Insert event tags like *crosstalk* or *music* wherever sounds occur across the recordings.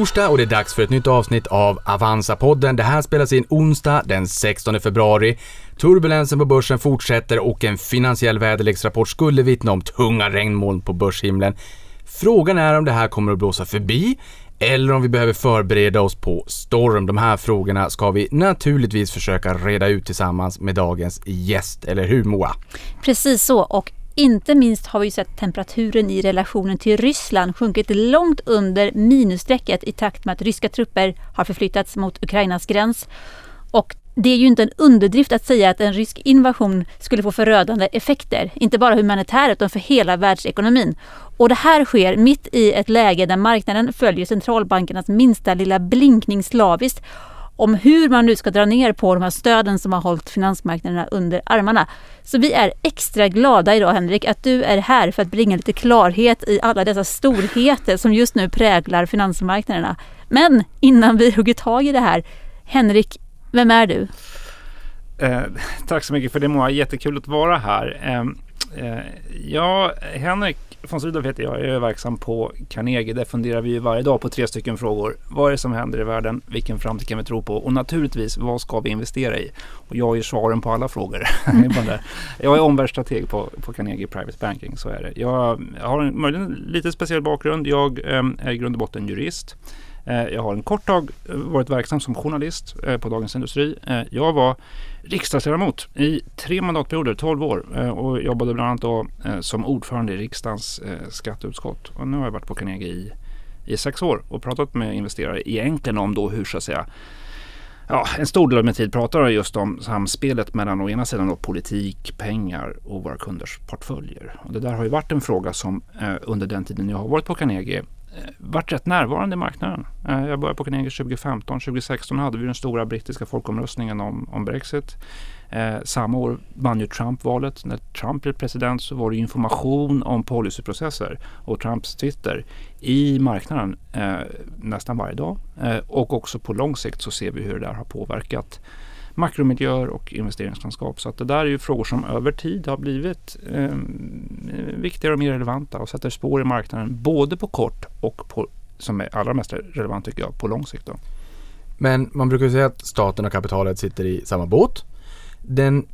är torsdag och det är dags för ett nytt avsnitt av Avanza-podden. Det här spelas in onsdag den 16 februari. Turbulensen på börsen fortsätter och en finansiell väderleksrapport skulle vittna om tunga regnmoln på börshimlen. Frågan är om det här kommer att blåsa förbi eller om vi behöver förbereda oss på storm. De här frågorna ska vi naturligtvis försöka reda ut tillsammans med dagens gäst, eller hur Moa? Precis så och inte minst har vi sett temperaturen i relationen till Ryssland sjunkit långt under minusstrecket i takt med att ryska trupper har förflyttats mot Ukrainas gräns. Och det är ju inte en underdrift att säga att en rysk invasion skulle få förödande effekter, inte bara humanitärt utan för hela världsekonomin. Och det här sker mitt i ett läge där marknaden följer centralbankernas minsta lilla blinkning slaviskt om hur man nu ska dra ner på de här stöden som har hållit finansmarknaderna under armarna. Så vi är extra glada idag Henrik att du är här för att bringa lite klarhet i alla dessa storheter som just nu präglar finansmarknaderna. Men innan vi hugger tag i det här, Henrik, vem är du? Eh, tack så mycket för det Moa, jättekul att vara här. Eh, Eh, ja, Henrik von Sydow heter jag. Jag är verksam på Carnegie. Där funderar vi varje dag på tre stycken frågor. Vad är det som händer i världen? Vilken framtid kan vi tro på? Och naturligtvis, vad ska vi investera i? Och jag är svaren på alla frågor. *laughs* jag är omvärldsstrateg på, på Carnegie Private Banking, så är det. Jag har en möjligen lite speciell bakgrund. Jag eh, är i grund och botten jurist. Eh, jag har en kort tag eh, varit verksam som journalist eh, på Dagens Industri. Eh, jag var riksdagsledamot i tre mandatperioder, 12 år eh, och jobbade bland annat då eh, som ordförande i riksdagens eh, skatteutskott. Och nu har jag varit på Carnegie i, i sex år och pratat med investerare egentligen om då hur så att säga Ja, en stor del av min tid pratar jag just om samspelet mellan å ena sidan då politik, pengar och våra kunders portföljer. Och det där har ju varit en fråga som eh, under den tiden jag har varit på Carnegie varit rätt närvarande i marknaden. Eh, jag började på Carnegie 2015. 2016 hade vi den stora brittiska folkomröstningen om, om Brexit. Eh, samma år vann ju Trump valet. När Trump blev president så var det information om policyprocesser och Trumps Twitter i marknaden eh, nästan varje dag. Eh, och också på lång sikt så ser vi hur det där har påverkat makromiljöer och investeringslandskap. Så att det där är ju frågor som över tid har blivit eh, viktigare och mer relevanta och sätter spår i marknaden både på kort och på, som är allra mest relevant tycker jag, på lång sikt. Då. Men man brukar säga att staten och kapitalet sitter i samma båt. Den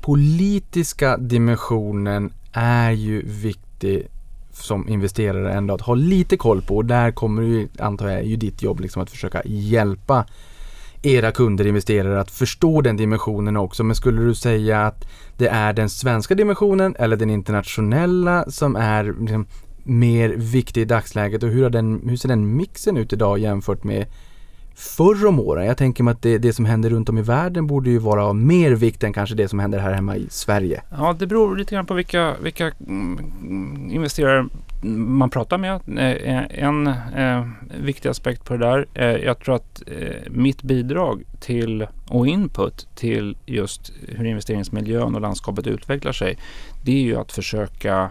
politiska dimensionen är ju viktig som investerare ändå att ha lite koll på och där kommer ju, antar jag, ju ditt jobb liksom att försöka hjälpa era kunder, investerare, att förstå den dimensionen också. Men skulle du säga att det är den svenska dimensionen eller den internationella som är liksom mer viktig i dagsläget och hur, har den, hur ser den mixen ut idag jämfört med förr om åren? Jag tänker mig att det, det som händer runt om i världen borde ju vara av mer vikt än kanske det som händer här hemma i Sverige. Ja, det beror lite grann på vilka, vilka mm, investerare man pratar med. Eh, en eh, viktig aspekt på det där. Eh, jag tror att eh, mitt bidrag till och input till just hur investeringsmiljön och landskapet utvecklar sig. Det är ju att försöka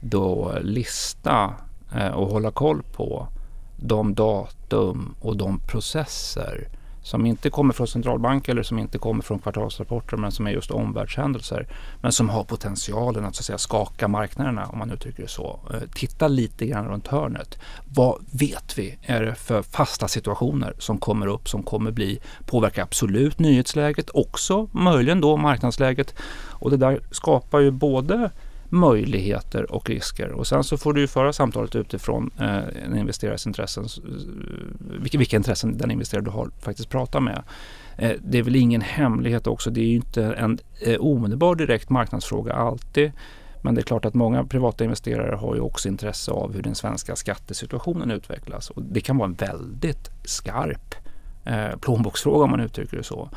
då lista eh, och hålla koll på de datum och de processer som inte kommer från centralbanker eller som inte kommer från kvartalsrapporter men som är just omvärldshändelser. Men som har potentialen att, så att säga, skaka marknaderna om man uttrycker det så. Eh, titta lite grann runt hörnet. Vad vet vi är det för fasta situationer som kommer upp som kommer bli påverka absolut nyhetsläget också möjligen då marknadsläget. Och det där skapar ju både möjligheter och risker. Och sen så får du ju föra samtalet utifrån eh, en investerares intressen, eh, vilka, vilka intressen den investerare du har faktiskt pratar med. Eh, det är väl ingen hemlighet också, det är ju inte en eh, omedelbar direkt marknadsfråga alltid. Men det är klart att många privata investerare har ju också intresse av hur den svenska skattesituationen utvecklas. Och det kan vara en väldigt skarp eh, plånboksfråga om man uttrycker det så.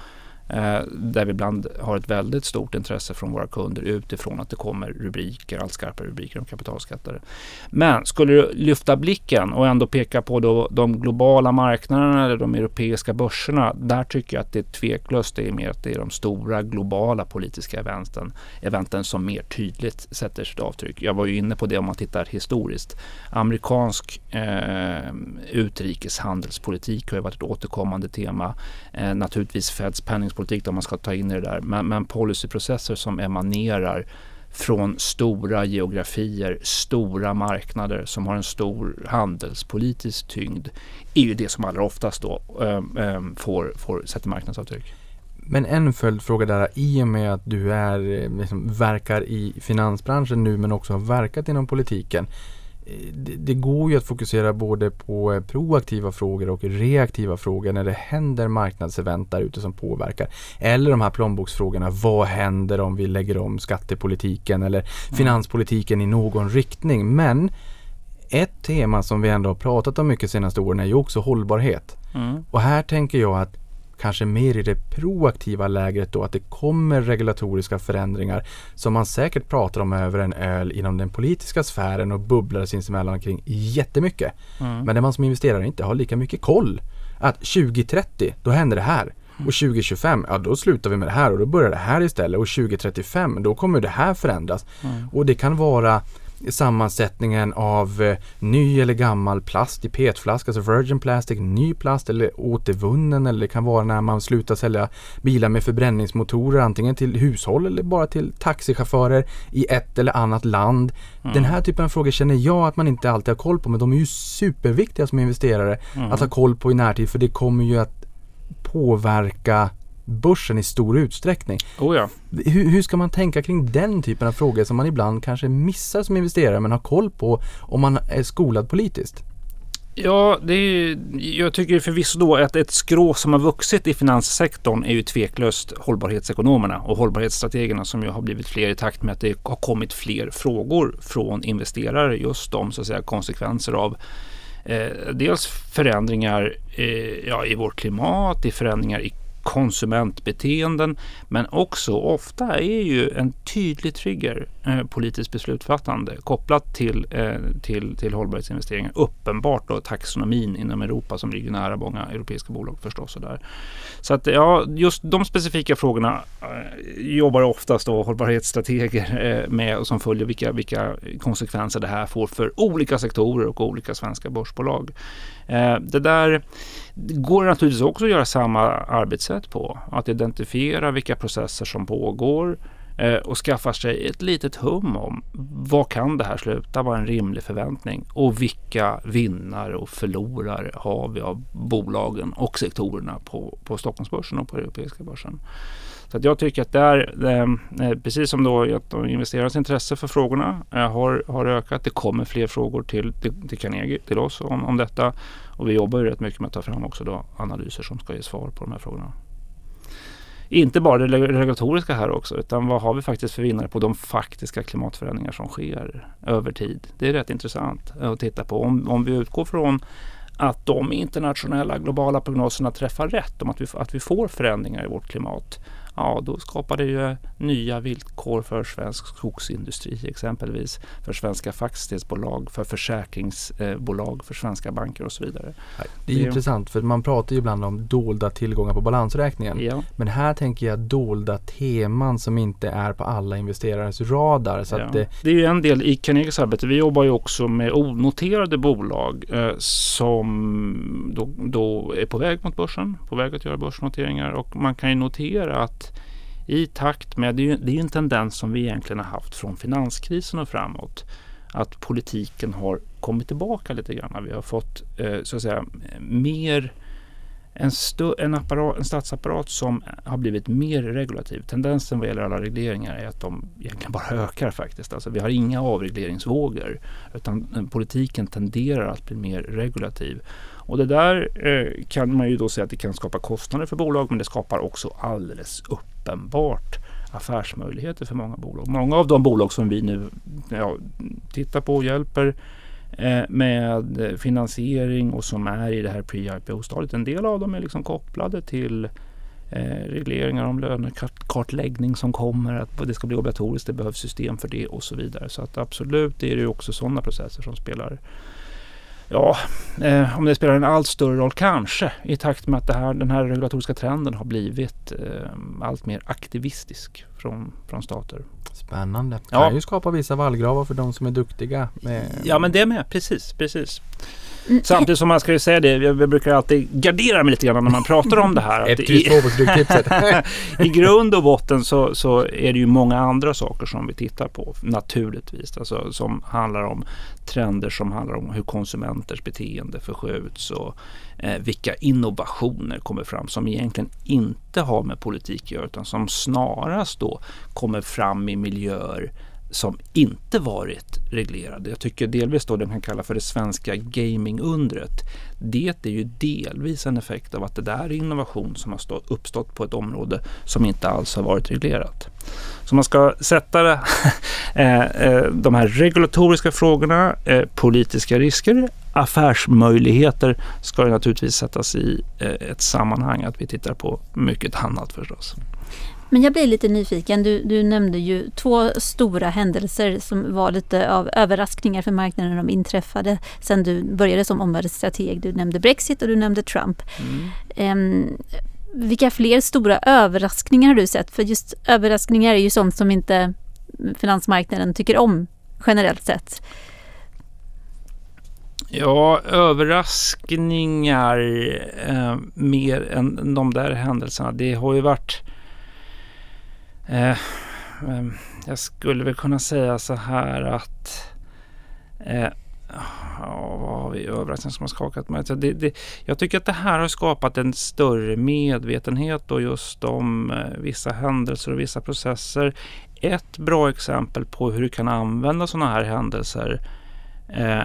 Eh, där vi ibland har ett väldigt stort intresse från våra kunder utifrån att det kommer rubriker, allt skarpare rubriker om kapitalskatter. Men skulle du lyfta blicken och ändå peka på då de globala marknaderna eller de europeiska börserna. Där tycker jag att det är tveklöst det är mer att det är de stora globala politiska eventen, eventen som mer tydligt sätter sitt avtryck. Jag var ju inne på det om man tittar historiskt. Amerikansk eh, utrikeshandelspolitik har ju varit ett återkommande tema. Eh, naturligtvis Feds penningpolitik näringspolitik om man ska ta in i det där. Men, men policyprocesser som emanerar från stora geografier, stora marknader som har en stor handelspolitisk tyngd är ju det som allra oftast då äm, får, får sätta marknadsavtryck. Men en följdfråga där, i och med att du är, eh, liksom, verkar i finansbranschen nu men också har verkat inom politiken det, det, går ju att fokusera både på eh, proaktiva frågor och reaktiva frågor när det händer marknadsevent där ute som påverkar. Eller de här plånboksfrågorna. Vad händer om vi lägger om skattepolitiken eller mm. finanspolitiken i någon riktning? Men ett tema som vi ändå har pratat om mycket senaste åren är ju också hållbarhet. Mm. Och här tänker jag att kanske mer i det proaktiva lägret då att det kommer regulatoriska förändringar som man säkert pratar om över en öl inom den politiska sfären och bubblar sinsemellan kring jättemycket. Mm. Men där man som investerare inte har lika mycket koll. Att 2030, då händer det här. Och 2025, ja då slutar vi med det här och då börjar det här istället. Och 2035, då kommer det här förändras. Mm. Och det kan vara sammansättningen av eh, ny eller gammal plast i petflaska, alltså virgin plastic, ny plast eller återvunnen eller det kan vara när man slutar sälja bilar med förbränningsmotorer antingen till hushåll eller bara till taxichaufförer i ett eller annat land. Mm. Den här typen av frågor känner jag att man inte alltid har koll på men de är ju superviktiga som investerare mm. att ha koll på i närtid för det kommer ju att påverka börsen i stor utsträckning. Oh ja. hur, hur, ska man tänka kring den typen av frågor som man ibland kanske missar som investerare men har koll på om man är skolad politiskt? Ja, det är, jag tycker förvisso då att ett skrå som har vuxit i finanssektorn är ju tveklöst hållbarhetsekonomerna och hållbarhetsstrategerna som ju har blivit fler i takt med att det har kommit fler frågor från investerare just om så att säga konsekvenser av eh, dels förändringar eh, ja, i vårt klimat, i förändringar i konsumentbeteenden men också ofta är ju en tydlig trigger eh, politiskt beslutsfattande kopplat till, eh, till, till hållbarhetsinvesteringar. Uppenbart då taxonomin inom Europa som ligger nära många europeiska bolag förstås. Och där. Så att ja, just de specifika frågorna eh, jobbar oftast då hållbarhetsstrateger eh, med och som följer vilka, vilka konsekvenser det här får för olika sektorer och olika svenska börsbolag. Eh, det där går naturligtvis också att göra samma arbetssätt på. Att identifiera vilka processer som pågår Eh, och skaffar sig ett litet hum om vad kan det här sluta? Vad är en rimlig förväntning? Och vilka vinnare och förlorare har vi av bolagen och sektorerna på, på Stockholmsbörsen och på europeiska börsen? Så att jag tycker att där, ehm, eh, precis som då att investerarnas intresse för frågorna eh, har, har ökat. Det kommer fler frågor till, till, till Carnegie, till oss om, om detta. Och vi jobbar ju rätt mycket med att ta fram också då analyser som ska ge svar på de här frågorna. Inte bara det regulatoriska här också utan vad har vi faktiskt för vinnare på de faktiska klimatförändringar som sker över tid. Det är rätt intressant att titta på. Om, om vi utgår från att de internationella globala prognoserna träffar rätt om att vi, att vi får förändringar i vårt klimat ja då skapar det ju nya villkor för svensk skogsindustri exempelvis, för svenska fastighetsbolag, för försäkringsbolag, för svenska banker och så vidare. Det är det, intressant för man pratar ju ibland om dolda tillgångar på balansräkningen. Ja. Men här tänker jag dolda teman som inte är på alla investerares radar. Så ja. det, det är ju en del i Carnegies arbete. Vi jobbar ju också med onoterade bolag eh, som då, då är på väg mot börsen, på väg att göra börsnoteringar och man kan ju notera att i takt med, det är, ju, det är ju en tendens som vi egentligen har haft från finanskrisen och framåt, att politiken har kommit tillbaka lite grann. Vi har fått eh, så att säga mer en, en, apparat, en statsapparat som har blivit mer regulativ. Tendensen vad gäller alla regleringar är att de egentligen bara ökar faktiskt. Alltså vi har inga avregleringsvågor utan eh, politiken tenderar att bli mer regulativ. Och det där eh, kan man ju då säga att det kan skapa kostnader för bolag men det skapar också alldeles uppenbart affärsmöjligheter för många bolag. Många av de bolag som vi nu ja, tittar på och hjälper eh, med finansiering och som är i det här pre-IPO-stadiet. En del av dem är liksom kopplade till eh, regleringar om lönekartläggning som kommer, att det ska bli obligatoriskt, det behövs system för det och så vidare. Så att absolut är det också sådana processer som spelar Ja, eh, om det spelar en allt större roll kanske i takt med att det här, den här regulatoriska trenden har blivit eh, allt mer aktivistisk från, från stater. Spännande. Det kan ju skapa vissa vallgravar för de som är duktiga. Med... Ja, men det med. Precis, precis. Samtidigt som man ska ju säga det, jag brukar alltid gardera mig lite grann när man pratar om det här. *laughs* På stryktipset. *laughs* I grund och botten så, så är det ju många andra saker som vi tittar på naturligtvis. Alltså, som handlar om trender som handlar om hur konsumenters beteende förskjuts och eh, vilka innovationer kommer fram som egentligen inte har med politik att göra utan som snarast då kommer fram i miljöer som inte varit reglerade. Jag tycker delvis då det kan kalla för det svenska gamingundret. Det är ju delvis en effekt av att det där är innovation som har uppstått på ett område som inte alls har varit reglerat. Så man ska sätta det, *laughs* eh, eh, de här regulatoriska frågorna, eh, politiska risker, affärsmöjligheter ska ju naturligtvis sättas i ett sammanhang att vi tittar på mycket annat förstås. Men jag blir lite nyfiken. Du, du, nämnde ju två stora händelser som var lite av överraskningar för marknaden när de inträffade sen du började som omvärldsstrateg. Du nämnde Brexit och du nämnde Trump. Mm. Um, vilka fler stora överraskningar har du sett? För just överraskningar är ju sånt som inte finansmarknaden tycker om generellt sett. Ja, överraskningar eh, mer än de där händelserna. Det har ju varit Eh, ehm, jag skulle väl kunna säga så här att eh, Ja, vad har vi överraskningar som har skakat mig? Det, det, jag tycker att det här har skapat en större medvetenhet och just om eh, vissa händelser och vissa processer. Ett bra exempel på hur du kan använda sådana här händelser eh,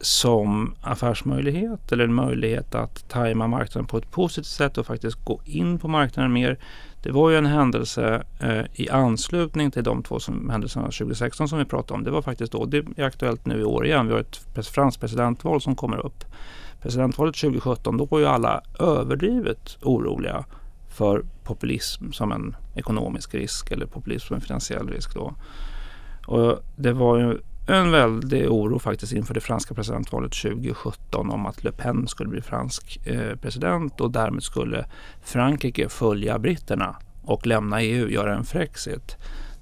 som affärsmöjlighet eller en möjlighet att tajma marknaden på ett positivt sätt och faktiskt gå in på marknaden mer. Det var ju en händelse eh, i anslutning till de två som, händelserna 2016 som vi pratade om. Det var faktiskt då, det är aktuellt nu i år igen. Vi har ett franskt presidentval som kommer upp. Presidentvalet 2017, då var ju alla överdrivet oroliga för populism som en ekonomisk risk eller populism som en finansiell risk. Då. Och det var ju en väldig oro faktiskt inför det franska presidentvalet 2017 om att Le Pen skulle bli fransk eh, president och därmed skulle Frankrike följa britterna och lämna EU, göra en Frexit.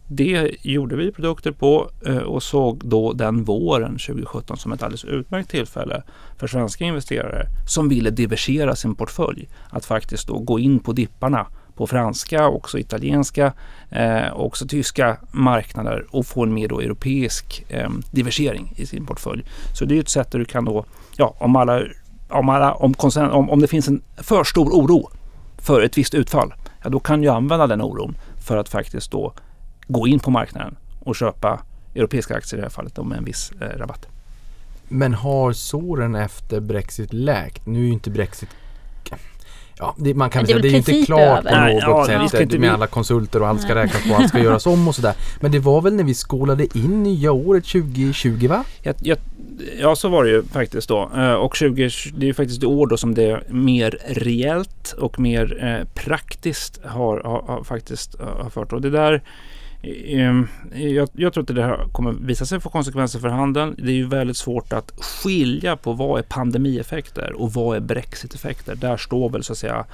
Det gjorde vi produkter på eh, och såg då den våren 2017 som ett alldeles utmärkt tillfälle för svenska investerare som ville diversera sin portfölj att faktiskt då gå in på dipparna på franska, också italienska eh, också tyska marknader och få en mer då europeisk eh, diversifiering i sin portfölj. Så det är ett sätt där du kan då, ja, om alla, om, alla, om, om, om det finns en för stor oro för ett visst utfall, ja, då kan du använda den oron för att faktiskt då gå in på marknaden och köpa europeiska aktier i det här fallet med en viss eh, rabatt. Men har såren efter Brexit läkt? Nu är ju inte Brexit Ja, det, man kan säga att det är inte klart på något ja, sätt med alla konsulter och allt ska räknas på, allt ska göras om och sådär. *laughs* Men det var väl när vi skålade in nya året 2020 va? Jag, jag, ja, så var det ju faktiskt då. Eh, och 20, det är faktiskt det år då som det mer rejält och mer eh, praktiskt har, har, har faktiskt eh, har fört. Och det där Ehm, jag, jag, tror att det här kommer visa sig få konsekvenser för handeln. Det är ju väldigt svårt att skilja på vad är pandemieffekter och vad är brexiteffekter. Där står väl så att säga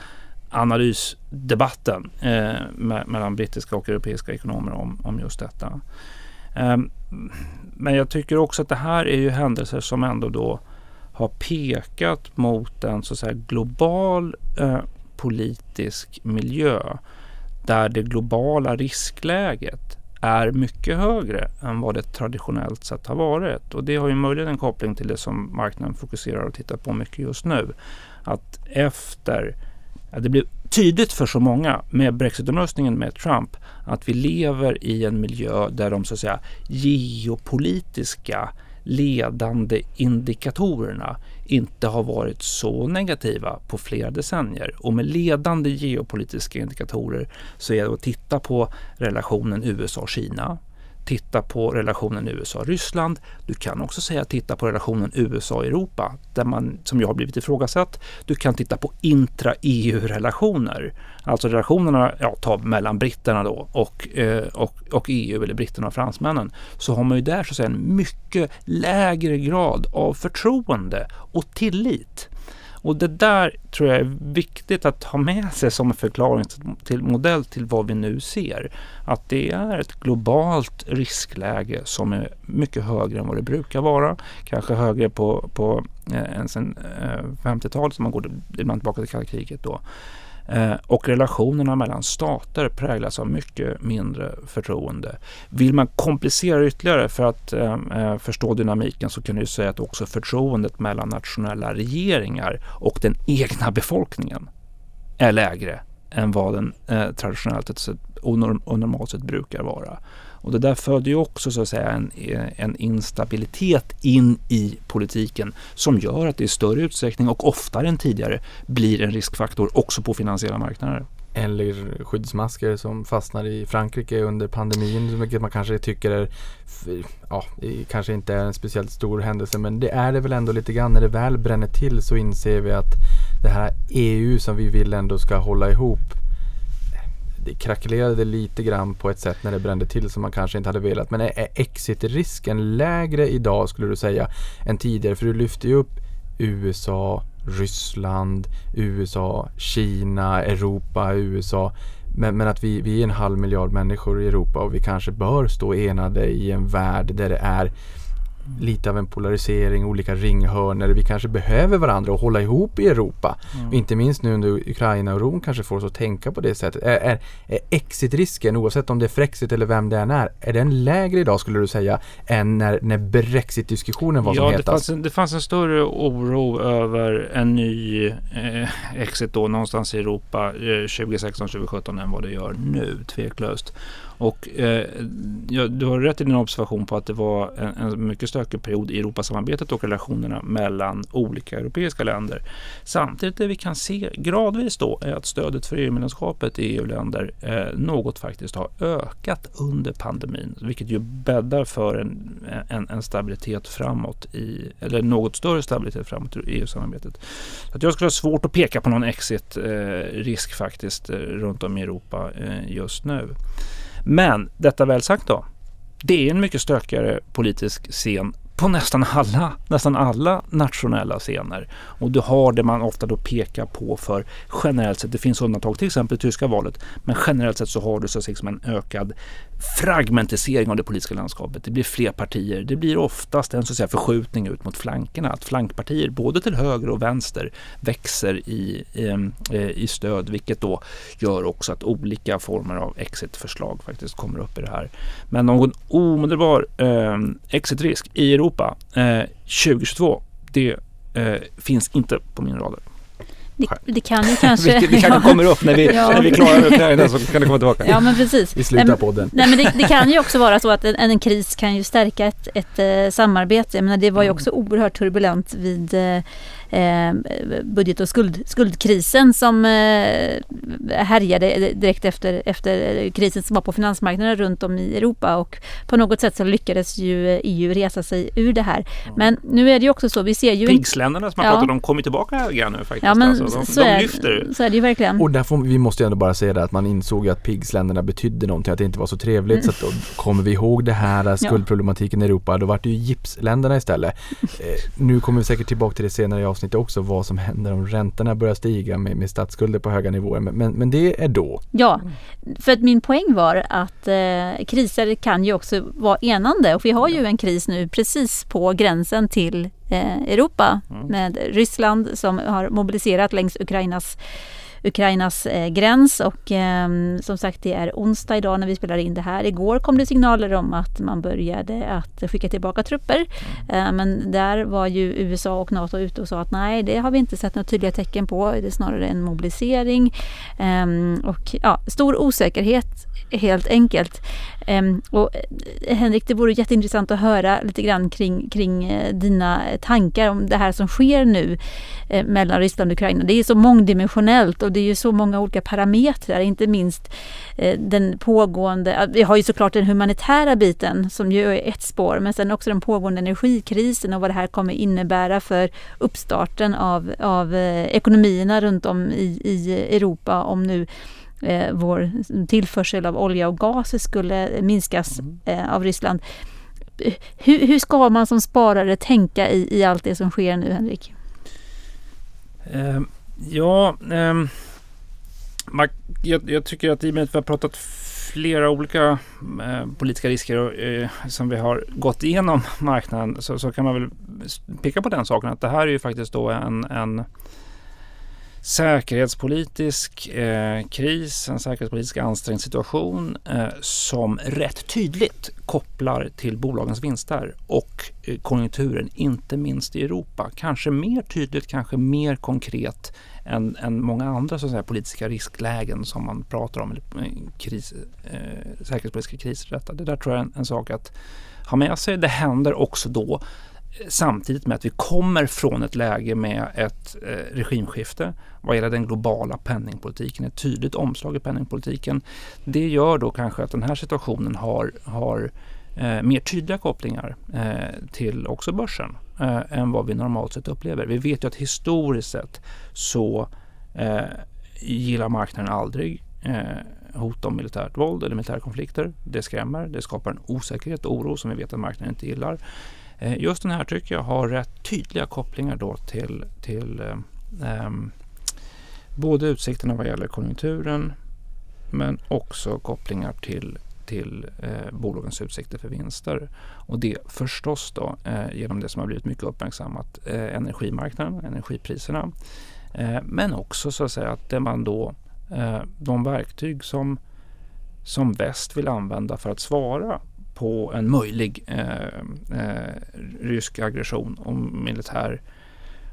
analysdebatten eh, mellan brittiska och europeiska ekonomer om, om just detta. Eh, men jag tycker också att det här är ju händelser som ändå då har pekat mot en så att säga global eh, politisk miljö där det globala riskläget är mycket högre än vad det traditionellt sett har varit. Och det har ju möjligen en koppling till det som marknaden fokuserar och tittar på mycket just nu. Att efter, ja, det blev tydligt för så många med brexitomröstningen med Trump att vi lever i en miljö där de så att säga geopolitiska ledande indikatorerna inte har varit så negativa på flera decennier. Och med ledande geopolitiska indikatorer så är det att titta på relationen USA-Kina, titta på relationen USA-Ryssland. Du kan också säga titta på relationen USA-Europa, där man, som jag har blivit ifrågasatt. Du kan titta på intra-EU-relationer, alltså relationerna ja, ta mellan britterna då och, eh, och, och EU eller britterna och fransmännen. Så har man ju där så att säga en mycket lägre grad av förtroende och tillit. Och det där tror jag är viktigt att ha med sig som en förklaring till modell till vad vi nu ser. Att det är ett globalt riskläge som är mycket högre än vad det brukar vara. Kanske högre på, på eh, än sen eh, 50-talet som man går ibland tillbaka till kalla kriget då. Eh, och relationerna mellan stater präglas av mycket mindre förtroende. Vill man komplicera ytterligare för att eh, eh, förstå dynamiken så kan du säga att också förtroendet mellan nationella regeringar och den egna befolkningen är lägre än vad den eh, traditionellt sett och, normalt sett brukar vara. Och det där föder ju också så att säga en, en instabilitet in i politiken som gör att det i större utsträckning och oftare än tidigare blir en riskfaktor också på finansiella marknader. Eller skyddsmasker som fastnar i Frankrike under pandemin, vilket man kanske tycker är, ja, kanske inte är en speciellt stor händelse, men det är det väl ändå lite grann. När det väl bränner till så inser vi att det här EU som vi vill ändå ska hålla ihop det krackelerade lite grann på ett sätt när det brände till som man kanske inte hade velat. Men är exitrisken lägre idag skulle du säga än tidigare? För du lyfter ju upp USA, Ryssland, USA, Kina, Europa, USA. Men, men, att vi, vi är en halv miljard människor i Europa och vi kanske bör stå enade i en värld där det är lite av en polarisering, olika ringhörnor. Vi kanske behöver varandra och hålla ihop i Europa. Mm. Inte minst nu under Ukraina och Rom kanske får oss att tänka på det sättet. Är, är, är exitrisken, oavsett om det är Frexit eller vem det än är, är den lägre idag skulle du säga än när, när Brexit-diskussionen var ja, som hetast? Ja, det fanns, en, större oro över en ny eh, exit då någonstans i Europa eh, 2016-2017 än vad det gör nu, tveklöst. Och eh, ja, du har rätt i din observation på att det var en, en mycket stökig period i Europasamarbetet och relationerna mellan olika europeiska länder. Samtidigt det vi kan se gradvis då är att stödet för EU-medlemskapet i EU-länder eh, något faktiskt har ökat under pandemin, vilket ju bäddar för en, en, en, stabilitet framåt i, eller något större stabilitet framåt i EU-samarbetet. Så att jag skulle ha svårt att peka på någon exit-risk eh, faktiskt eh, runt om i Europa eh, just nu. Men detta väl sagt då. Det är en mycket stökigare politisk scen på nästan alla, nästan alla nationella scener. Och du har det man ofta då pekar på för generellt sett, det finns undantag, till exempel tyska valet, men generellt sett så har du så att säga en ökad fragmentisering av det politiska landskapet. Det blir fler partier. Det blir oftast en så att säga, förskjutning ut mot flankerna. Att flankpartier både till höger och vänster växer i, i, eh, i stöd vilket då gör också att olika former av exitförslag faktiskt kommer upp i det här. Men någon omedelbar eh, exitrisk i Europa eh, 2022 det eh, finns inte på min radar. Det, det, kan ju kanske... *laughs* det, det kanske kommer upp när vi, *laughs* ja. när vi klarar Ukraina så kan det komma tillbaka. Ja men precis. I slutet av podden. Nej men det, det, kan ju också vara så att en, en kris kan ju stärka ett, ett, ett eh, samarbete. Jag menar, det var ju mm. också oerhört turbulent vid eh, budget och skuld, skuldkrisen som eh, härjade direkt efter, efter krisen som var på finansmarknaden runt om i Europa och på något sätt så lyckades ju EU resa sig ur det här. Men nu är det ju också så, vi ser ju... PIGS-länderna som jag ja. pratade om kommer tillbaka igen nu faktiskt. Ja, men alltså, de, så, de är, lyfter. så är det ju verkligen. Och där får, vi måste ju ändå bara säga det att man insåg att PIGS-länderna betydde någonting, att det inte var så trevligt. Mm. Så att då kommer vi ihåg det här skuldproblematiken ja. i Europa, då var det ju gipsländerna istället. *laughs* Eh, nu kommer vi säkert tillbaka till det senare i avsnittet också, vad som händer om räntorna börjar stiga med, med statsskulder på höga nivåer. Men, men, men det är då. Ja, för att min poäng var att eh, kriser kan ju också vara enande och vi har ju en kris nu precis på gränsen till eh, Europa mm. med Ryssland som har mobiliserat längs Ukrainas Ukrainas eh, gräns och eh, som sagt det är onsdag idag när vi spelar in det här. Igår kom det signaler om att man började att skicka tillbaka trupper. Mm. Eh, men där var ju USA och NATO ute och sa att nej det har vi inte sett några tydliga tecken på. Det är snarare en mobilisering ehm, och ja, stor osäkerhet helt enkelt. Ehm, och eh, Henrik, det vore jätteintressant att höra lite grann kring, kring eh, dina tankar om det här som sker nu eh, mellan Ryssland och Ukraina. Det är så mångdimensionellt och det är ju så många olika parametrar, inte minst den pågående, vi har ju såklart den humanitära biten som ju är ett spår, men sen också den pågående energikrisen och vad det här kommer innebära för uppstarten av, av ekonomierna runt om i, i Europa om nu eh, vår tillförsel av olja och gas skulle minskas mm. eh, av Ryssland. Hur, hur, ska man som sparare tänka i, i allt det som sker nu, Henrik? Eh, ja, eh, man, jag, jag, tycker att i och med att vi har pratat flera olika eh, politiska risker och, eh, som vi har gått igenom *laughs* marknaden så, så, kan man väl peka på den saken att det här är ju faktiskt då en, en säkerhetspolitisk eh, kris, en säkerhetspolitisk ansträngd situation eh, som rätt tydligt kopplar till bolagens vinster och eh, konjunkturen, inte minst i Europa. Kanske mer tydligt, kanske mer konkret än, än många andra så att säga, politiska risklägen som man pratar om, eller eh, kris, eh, säkerhetspolitiska kriser. Det där tror jag är en, en sak att ha med sig. Det händer också då samtidigt med att vi kommer från ett läge med ett eh, regimskifte vad gäller den globala penningpolitiken, ett tydligt omslag i penningpolitiken. Det gör då kanske att den här situationen har, har eh, mer tydliga kopplingar eh, till också börsen eh, än vad vi normalt sett upplever. Vi vet ju att historiskt sett så eh, gillar marknaden aldrig eh, hot om militärt våld eller militära konflikter. Det skrämmer, det skapar en osäkerhet och oro som vi vet att marknaden inte gillar. Eh, just den här tycker jag har rätt tydliga kopplingar då till, till eh, ehm, både utsikterna vad gäller konjunkturen men också kopplingar till, till eh, bolagens utsikter för vinster. Och det förstås då eh, genom det som har blivit mycket uppmärksammat, eh, energimarknaden, energipriserna. Eh, men också så att säga att det man då, eh, de verktyg som, som väst vill använda för att svara på en möjlig eh, eh rysk aggression och militär,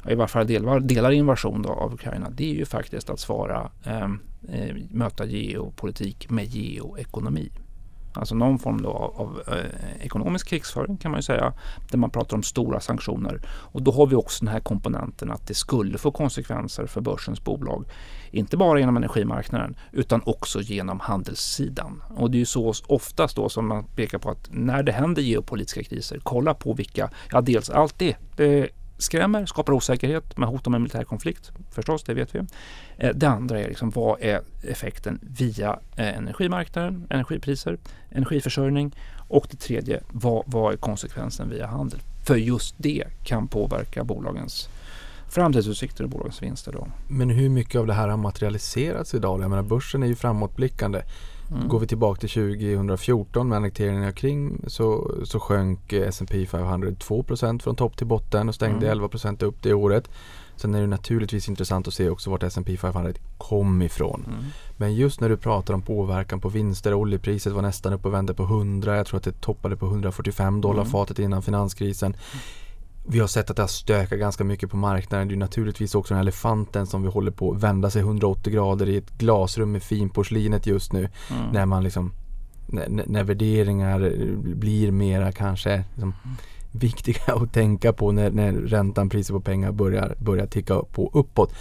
i varje fall delar, delar invasion då av Ukraina, det är ju faktiskt att svara, ehm, eh möta geopolitik med geoekonomi. Alltså någon form då av, av eh, ekonomisk krigsföring kan man ju säga, där man pratar om stora sanktioner. Och då har vi också den här komponenten att det skulle få konsekvenser för börsens bolag. Inte bara genom energimarknaden utan också genom handelssidan. Och det är ju så oftast då som man pekar på att när det händer geopolitiska kriser, kolla på vilka, ja dels allt det, eh, det skrämmer, skapar osäkerhet med hot om en militär konflikt. Förstås, det vet vi. Eh, det andra är liksom, vad är effekten via eh, energimarknaden, energipriser, energiförsörjning och det tredje, vad, vad är konsekvensen via handel? För just det kan påverka bolagens framtidsutsikter och bolagens vinster. Då. Men hur mycket av det här har materialiserats idag? Jag menar börsen är ju framåtblickande. Mm. Går vi tillbaka till 2014 med annekteringen av Krim så, så sjönk S&P 500 2 från topp till botten och stängde mm. 11% upp det året. Sen är det naturligtvis intressant att se också vart S&P 500 kom ifrån. Mm. Men just när du pratar om påverkan på vinster, oljepriset var nästan uppe och vände på 100. Jag tror att det toppade på 145 dollar mm. fatet innan finanskrisen. Vi har sett att det har stökat ganska mycket på marknaden. Det är naturligtvis också den här elefanten som vi håller på att vända sig 180 grader i ett glasrum med finporslinet just nu. Mm. När man liksom när, när värderingar blir mera kanske liksom, viktiga *laughs* att tänka på när, när räntan, priset på pengar börjar, börjar ticka på uppåt.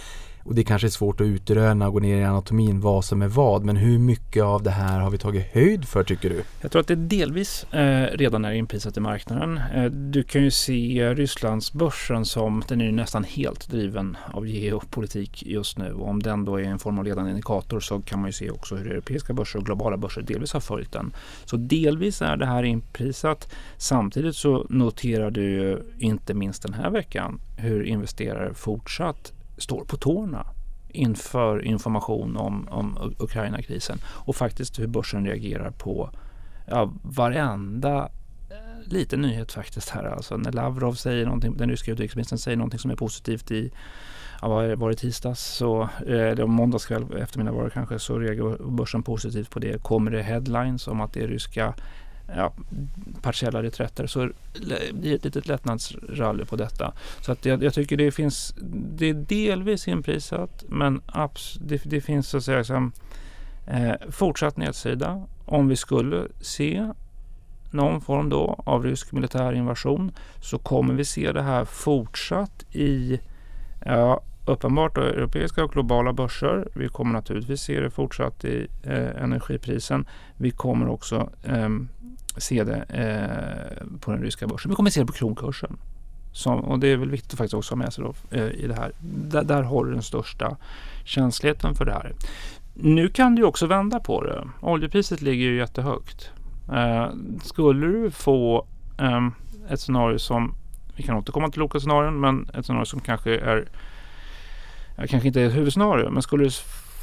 Och det kanske är svårt att utröna och gå ner i anatomin vad som är vad. Men hur mycket av det här har vi tagit höjd för tycker du? Jag tror att det delvis eh, redan är inprisat i marknaden. Eh, du kan ju se Rysslands börsen som den är nästan helt driven av geopolitik just nu. Och om den då är en form av ledande indikator så kan man ju se också hur europeiska börser och globala börser delvis har följt den. Så delvis är det här inprisat. Samtidigt så noterar du ju inte minst den här veckan hur investerare fortsatt står på tårna inför information om, om Ukraina-krisen och faktiskt hur börsen reagerar på ja, varenda eh, liten nyhet faktiskt här. Alltså när Lavrov säger någonting, den ryska utrikesministern säger någonting som är positivt i ja, var det tisdags så, eh, eller eller måndagskväll eftermiddag var det kanske, så reagerar börsen positivt på det. Kommer det headlines om att det ryska ja, partiella reträtter så blir det ett litet lättnadsrally på detta. Så att jag, jag, tycker det finns, det är delvis inprisat men abs, det, det finns så att säga som, eh, fortsatt nedsida. Om vi skulle se någon form då av rysk militär invasion så kommer vi se det här fortsatt i ja, uppenbart då, europeiska och globala börser. Vi kommer naturligtvis se det fortsatt i eh, energiprisen. Vi kommer också eh, se det eh, på den ryska börsen. Vi kommer se det på kronkursen. Som, och det är väl viktigt att faktiskt också ha med sig då, eh, i det här. Där, där har du den största känsligheten för det här. Nu kan du också vända på det. Oljepriset ligger ju jättehögt. Eh, skulle du få ehm, ett scenario som, vi kan återkomma till olika scenarion, men ett scenario som kanske är kanske inte är ett huvudscenario, men skulle du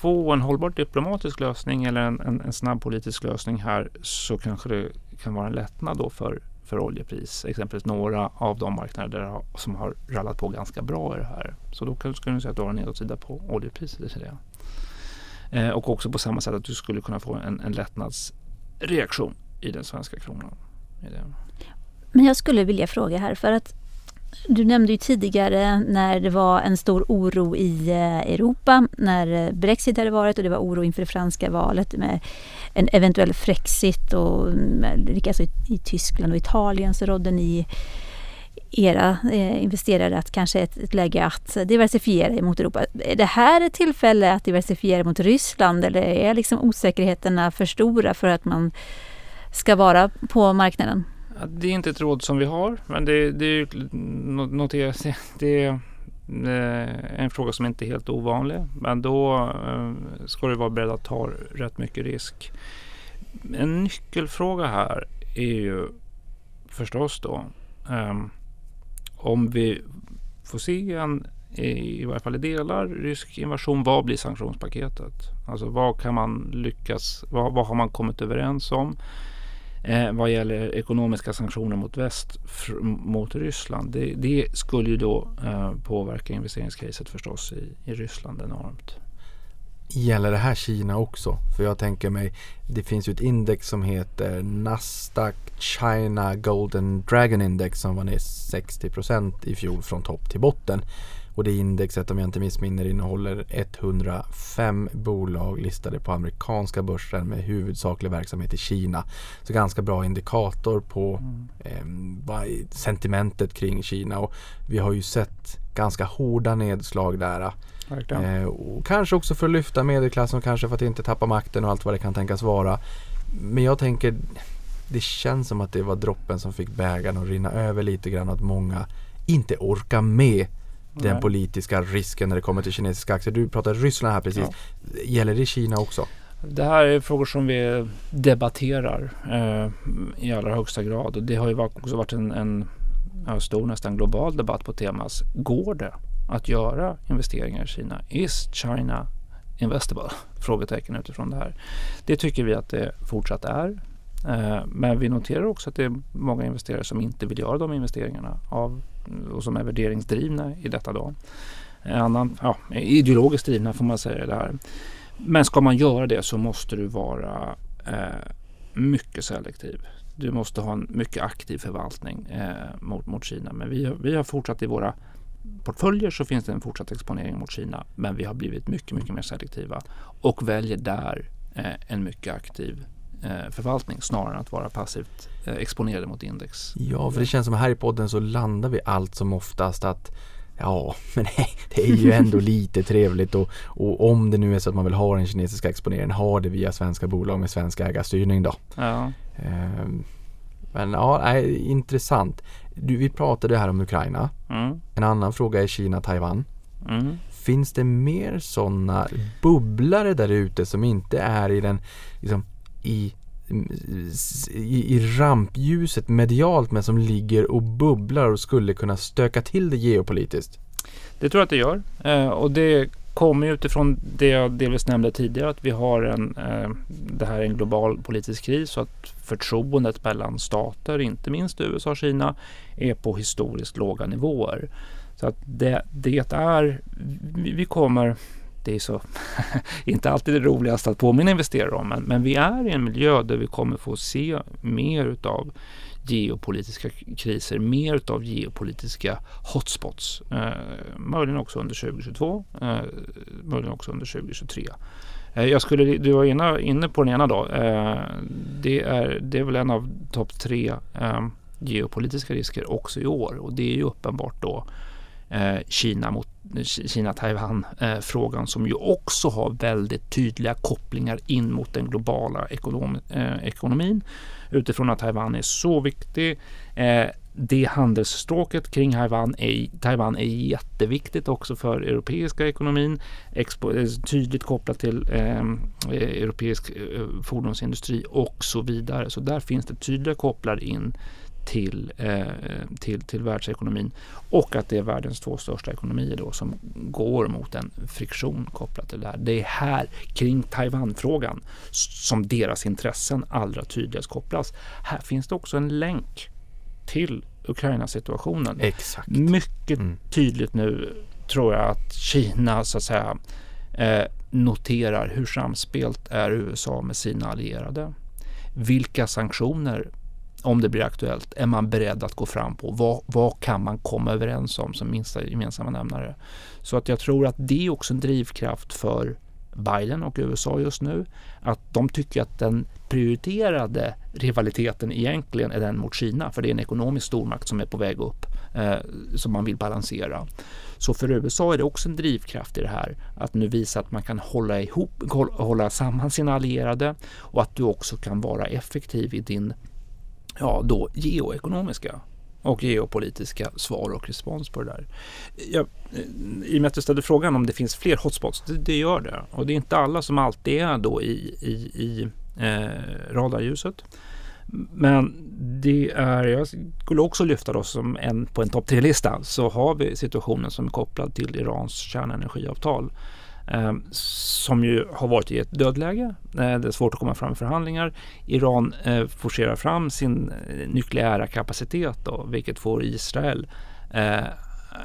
få en hållbar diplomatisk lösning eller en, en, en snabb politisk lösning här så kanske det kan vara en lättnad då för, för oljepris. Exempelvis några av de marknader där, som har rallat på ganska bra i det här. Så då kan, skulle du säga att du har en nedåtsida på oljepriset. Det. Eh, och också på samma sätt att du skulle kunna få en, en lättnadsreaktion i den svenska kronan. Men jag skulle vilja fråga här för att du nämnde ju tidigare när det var en stor oro i eh, Europa när eh, Brexit hade varit och det var oro inför det franska valet med en eventuell Frexit och mm, likaså i, i Tyskland och Italien så rådde ni era eh, investerare att kanske ett, ett läge att diversifiera mot Europa. Är det här ett tillfälle att diversifiera mot Ryssland eller är liksom osäkerheterna för stora för att man ska vara på marknaden? Det är inte ett råd som vi har, men det, det är *laughs* det är eh, en fråga som inte är helt ovanlig. Men då eh, ska du vara beredd att ta rätt mycket risk. En nyckelfråga här är ju förstås då ehm, om vi får se en i varje fall i delar rysk invasion. Vad blir sanktionspaketet? Alltså vad kan man lyckas? Vad, vad har man kommit överens om? Eh, vad gäller ekonomiska sanktioner mot väst mot Ryssland. Det, det skulle ju då eh, påverka investeringscaset förstås i, i Ryssland enormt. Gäller det här Kina också? För jag tänker mig, det finns ju ett index som heter Nasdaq China Golden Dragon Index som var ner 60% i fjol från topp till botten. Och det indexet om jag inte missminner innehåller 105 bolag listade på amerikanska börser med huvudsaklig verksamhet i Kina. Så ganska bra indikator på mm. eh, sentimentet kring Kina. Och vi har ju sett ganska hårda nedslag där. Eh, och kanske också för att lyfta medelklassen kanske för att inte tappa makten och allt vad det kan tänkas vara. Men jag tänker det känns som att det var droppen som fick bägaren att rinna över lite grann. Att många inte orkar med den Nej. politiska risken när det kommer till kinesiska aktier. Du pratade Ryssland här precis. Ja. Gäller det Kina också? Det här är frågor som vi debatterar eh, i allra högsta grad. Och det har ju också varit en, en stor, nästan global debatt på temat. Går det att göra investeringar i Kina? Is China investable? *laughs* Frågetecken utifrån det här. Det tycker vi att det fortsatt är. Eh, men vi noterar också att det är många investerare som inte vill göra de investeringarna av, och som är värderingsdrivna i detta. Då. En annan, ja, ideologiskt drivna får man säga det här. Men ska man göra det så måste du vara eh, mycket selektiv. Du måste ha en mycket aktiv förvaltning eh, mot, mot Kina. Men vi, vi har fortsatt i våra portföljer så finns det en fortsatt exponering mot Kina. Men vi har blivit mycket, mycket mer selektiva och väljer där eh, en mycket aktiv förvaltning snarare än att vara passivt eh, exponerade mot index. Ja, för det känns som här i podden så landar vi allt som oftast att Ja, *laughs* men det är ju ändå *laughs* lite trevligt och, och, om det nu är så att man vill ha den kinesiska exponeringen, ha det via svenska bolag med svensk ägarstyrning då. Ja. Ehm, men ja, nej, intressant. Du, vi pratade här om Ukraina. Mm. En annan fråga är Kina-Taiwan. Mm. Finns det mer sådana bubblare där ute som inte är i den liksom, i, mm, i, i rampljuset medialt men som ligger och bubblar och skulle kunna stöka till det geopolitiskt? Det tror jag att det gör. Eh, och det kommer utifrån det jag delvis nämnde tidigare att vi har en, eh, det här är en global politisk kris och att förtroendet mellan stater, inte minst USA och Kina, är på historiskt låga nivåer. Så att det, det är, vi kommer det är så *laughs* inte alltid det roligaste att påminna investerare om, men, men vi är i en miljö där vi kommer få se mer utav geopolitiska kriser, mer utav geopolitiska hotspots. Eh, möjligen också under 2022, eh, möjligen också under 2023. Eh, jag skulle, du var inne, inne på den ena då. Eh, det, är, det är väl en av topp tre eh, geopolitiska risker också i år och det är ju uppenbart då Eh, Kina mot Kina-Taiwan-frågan eh, som ju också har väldigt tydliga kopplingar in mot den globala eh, ekonomin utifrån att Taiwan är så viktig. Det handelsstråket kring Taiwan är, Taiwan är jätteviktigt också för europeiska ekonomin. Expo, tydligt kopplat till ehm, eh, europeisk fordonsindustri och så vidare. Så där finns det tydliga kopplar in till, eh, till, till världsekonomin och att det är världens två största ekonomier då som går mot en friktion kopplat till det här. Det är här kring Taiwanfrågan som deras intressen allra tydligast kopplas. Här finns det också en länk till Ukraina-situationen. Exakt. Mycket mm. tydligt nu tror jag att Kina så att säga eh, noterar hur samspelt är USA med sina allierade. Vilka sanktioner, om det blir aktuellt, är man beredd att gå fram på? Vad, vad kan man komma överens om som minsta gemensamma nämnare? Så att jag tror att det är också en drivkraft för Biden och USA just nu. Att de tycker att den prioriterade rivaliteten egentligen är den mot Kina, för det är en ekonomisk stormakt som är på väg upp, eh, som man vill balansera. Så för USA är det också en drivkraft i det här, att nu visa att man kan hålla ihop, hålla samman sina allierade och att du också kan vara effektiv i din ja, då geoekonomiska och geopolitiska svar och respons på det där. Jag, eh, I och med att du ställde frågan om det finns fler hotspots, det, det, gör det. Och det är inte alla som alltid är då i, i, i eh, radarljuset. Men det är, jag skulle också lyfta då som en på en topp tre-lista så har vi situationen som är kopplad till Irans kärnenergiavtal. Eh, som ju har varit i ett dödläge. Eh, det är svårt att komma fram i förhandlingar. Iran eh, forcerar fram sin eh, nukleära kapacitet då, vilket får Israel eh,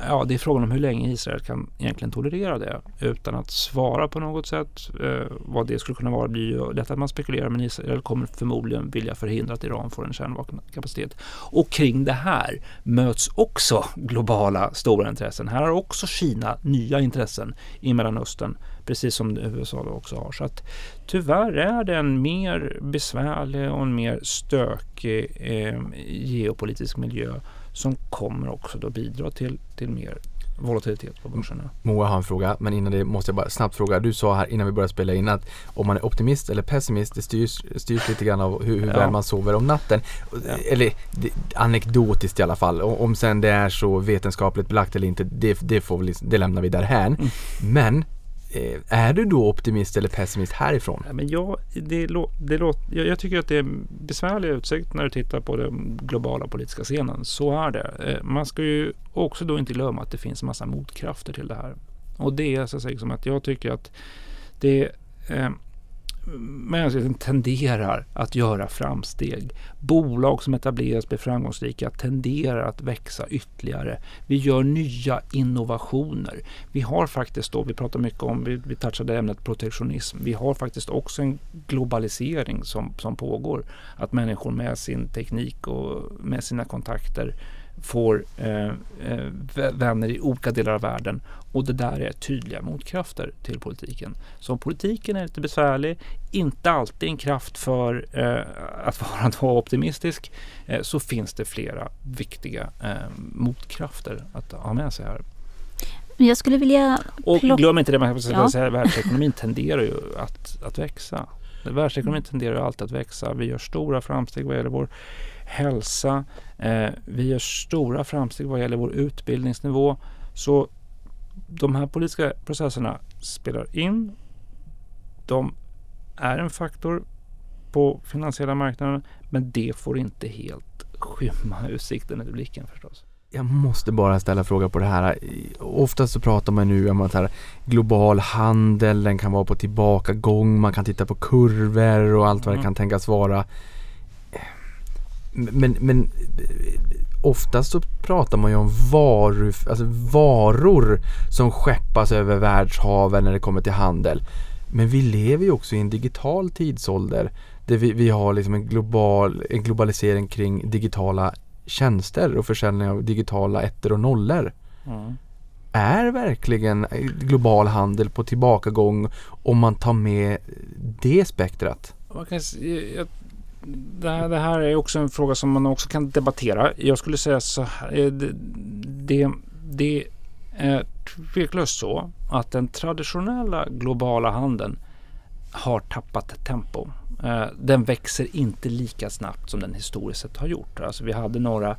ja, det är frågan om hur länge Israel kan egentligen tolerera det utan att svara på något sätt. Eh, vad det skulle kunna vara blir ju lätt att man spekulerar men Israel kommer förmodligen vilja förhindra att Iran får en kärnvapenkapacitet. Och kring det här möts också globala stora intressen. Här har också Kina nya intressen i Mellanöstern precis som USA också har. Så att tyvärr är det en mer besvärlig och en mer stökig eh, geopolitisk miljö som kommer också då bidra till, till mer volatilitet på börserna. Moa har en fråga, men innan det måste jag bara snabbt fråga. Du sa här innan vi började spela in att om man är optimist eller pessimist, det styrs, styrs lite grann av hur, hur ja. väl man sover om natten. Ja. Eller det, anekdotiskt i alla fall. Om sen det är så vetenskapligt belagt eller inte, det, det, får vi, det lämnar vi därhän. Mm. Men Eh, är du då optimist eller pessimist härifrån? Ja, men jag, det, det låter, jag, jag, tycker att det är besvärlig utsikt när du tittar på den globala politiska scenen. Så är det. Eh, man ska ju också då inte glömma att det finns massa motkrafter till det här. Och det är så att, säga, som att jag tycker att det eh, mänskligheten tenderar att göra framsteg. Bolag som etableras blir framgångsrika tenderar att växa ytterligare. Vi gör nya innovationer. Vi har faktiskt då, vi pratar mycket om, vi, vi touchade ämnet protektionism. Vi har faktiskt också en globalisering som, som pågår. Att människor med sin teknik och med sina kontakter får eh, eh vänner i olika delar av världen och det där är tydliga motkrafter till politiken. Så om politiken är lite besvärlig, inte alltid en kraft för eh, att *laughs* vara då optimistisk, eh, så finns det flera viktiga eh, motkrafter att ha med sig här. Jag skulle vilja... Och glöm inte det, man kan ja. säga, världsekonomin tenderar ju att, att växa. Världsekonomin tenderar alltid att växa. Vi gör stora framsteg vad gäller vår hälsa. Eh, vi gör stora framsteg vad gäller vår utbildningsnivå. Så de här politiska processerna spelar in. De är en faktor på finansiella marknaden men det får inte helt skymma utsikten i blicken förstås. Jag måste bara ställa fråga på det här. Oftast så pratar man nu om att här, global handel, den kan vara på tillbakagång, man kan titta på kurvor och allt vad mm. det kan tänkas vara. Men, men oftast så pratar man ju om varu, alltså varor som skeppas över världshaven när det kommer till handel. Men vi lever ju också i en digital tidsålder där vi, vi har liksom en, global, en globalisering kring digitala tjänster och försäljning av digitala ettor och nollor. Mm. Är verkligen global handel på tillbakagång om man tar med det spektrat? Man kan, jag det här, det här, är också en fråga som man också kan debattera. Jag skulle säga så här. Eh, det, det, det är tveklöst så att den traditionella globala handeln har tappat tempo. Eh, den växer inte lika snabbt som den historiskt sett har gjort. Alltså vi hade några,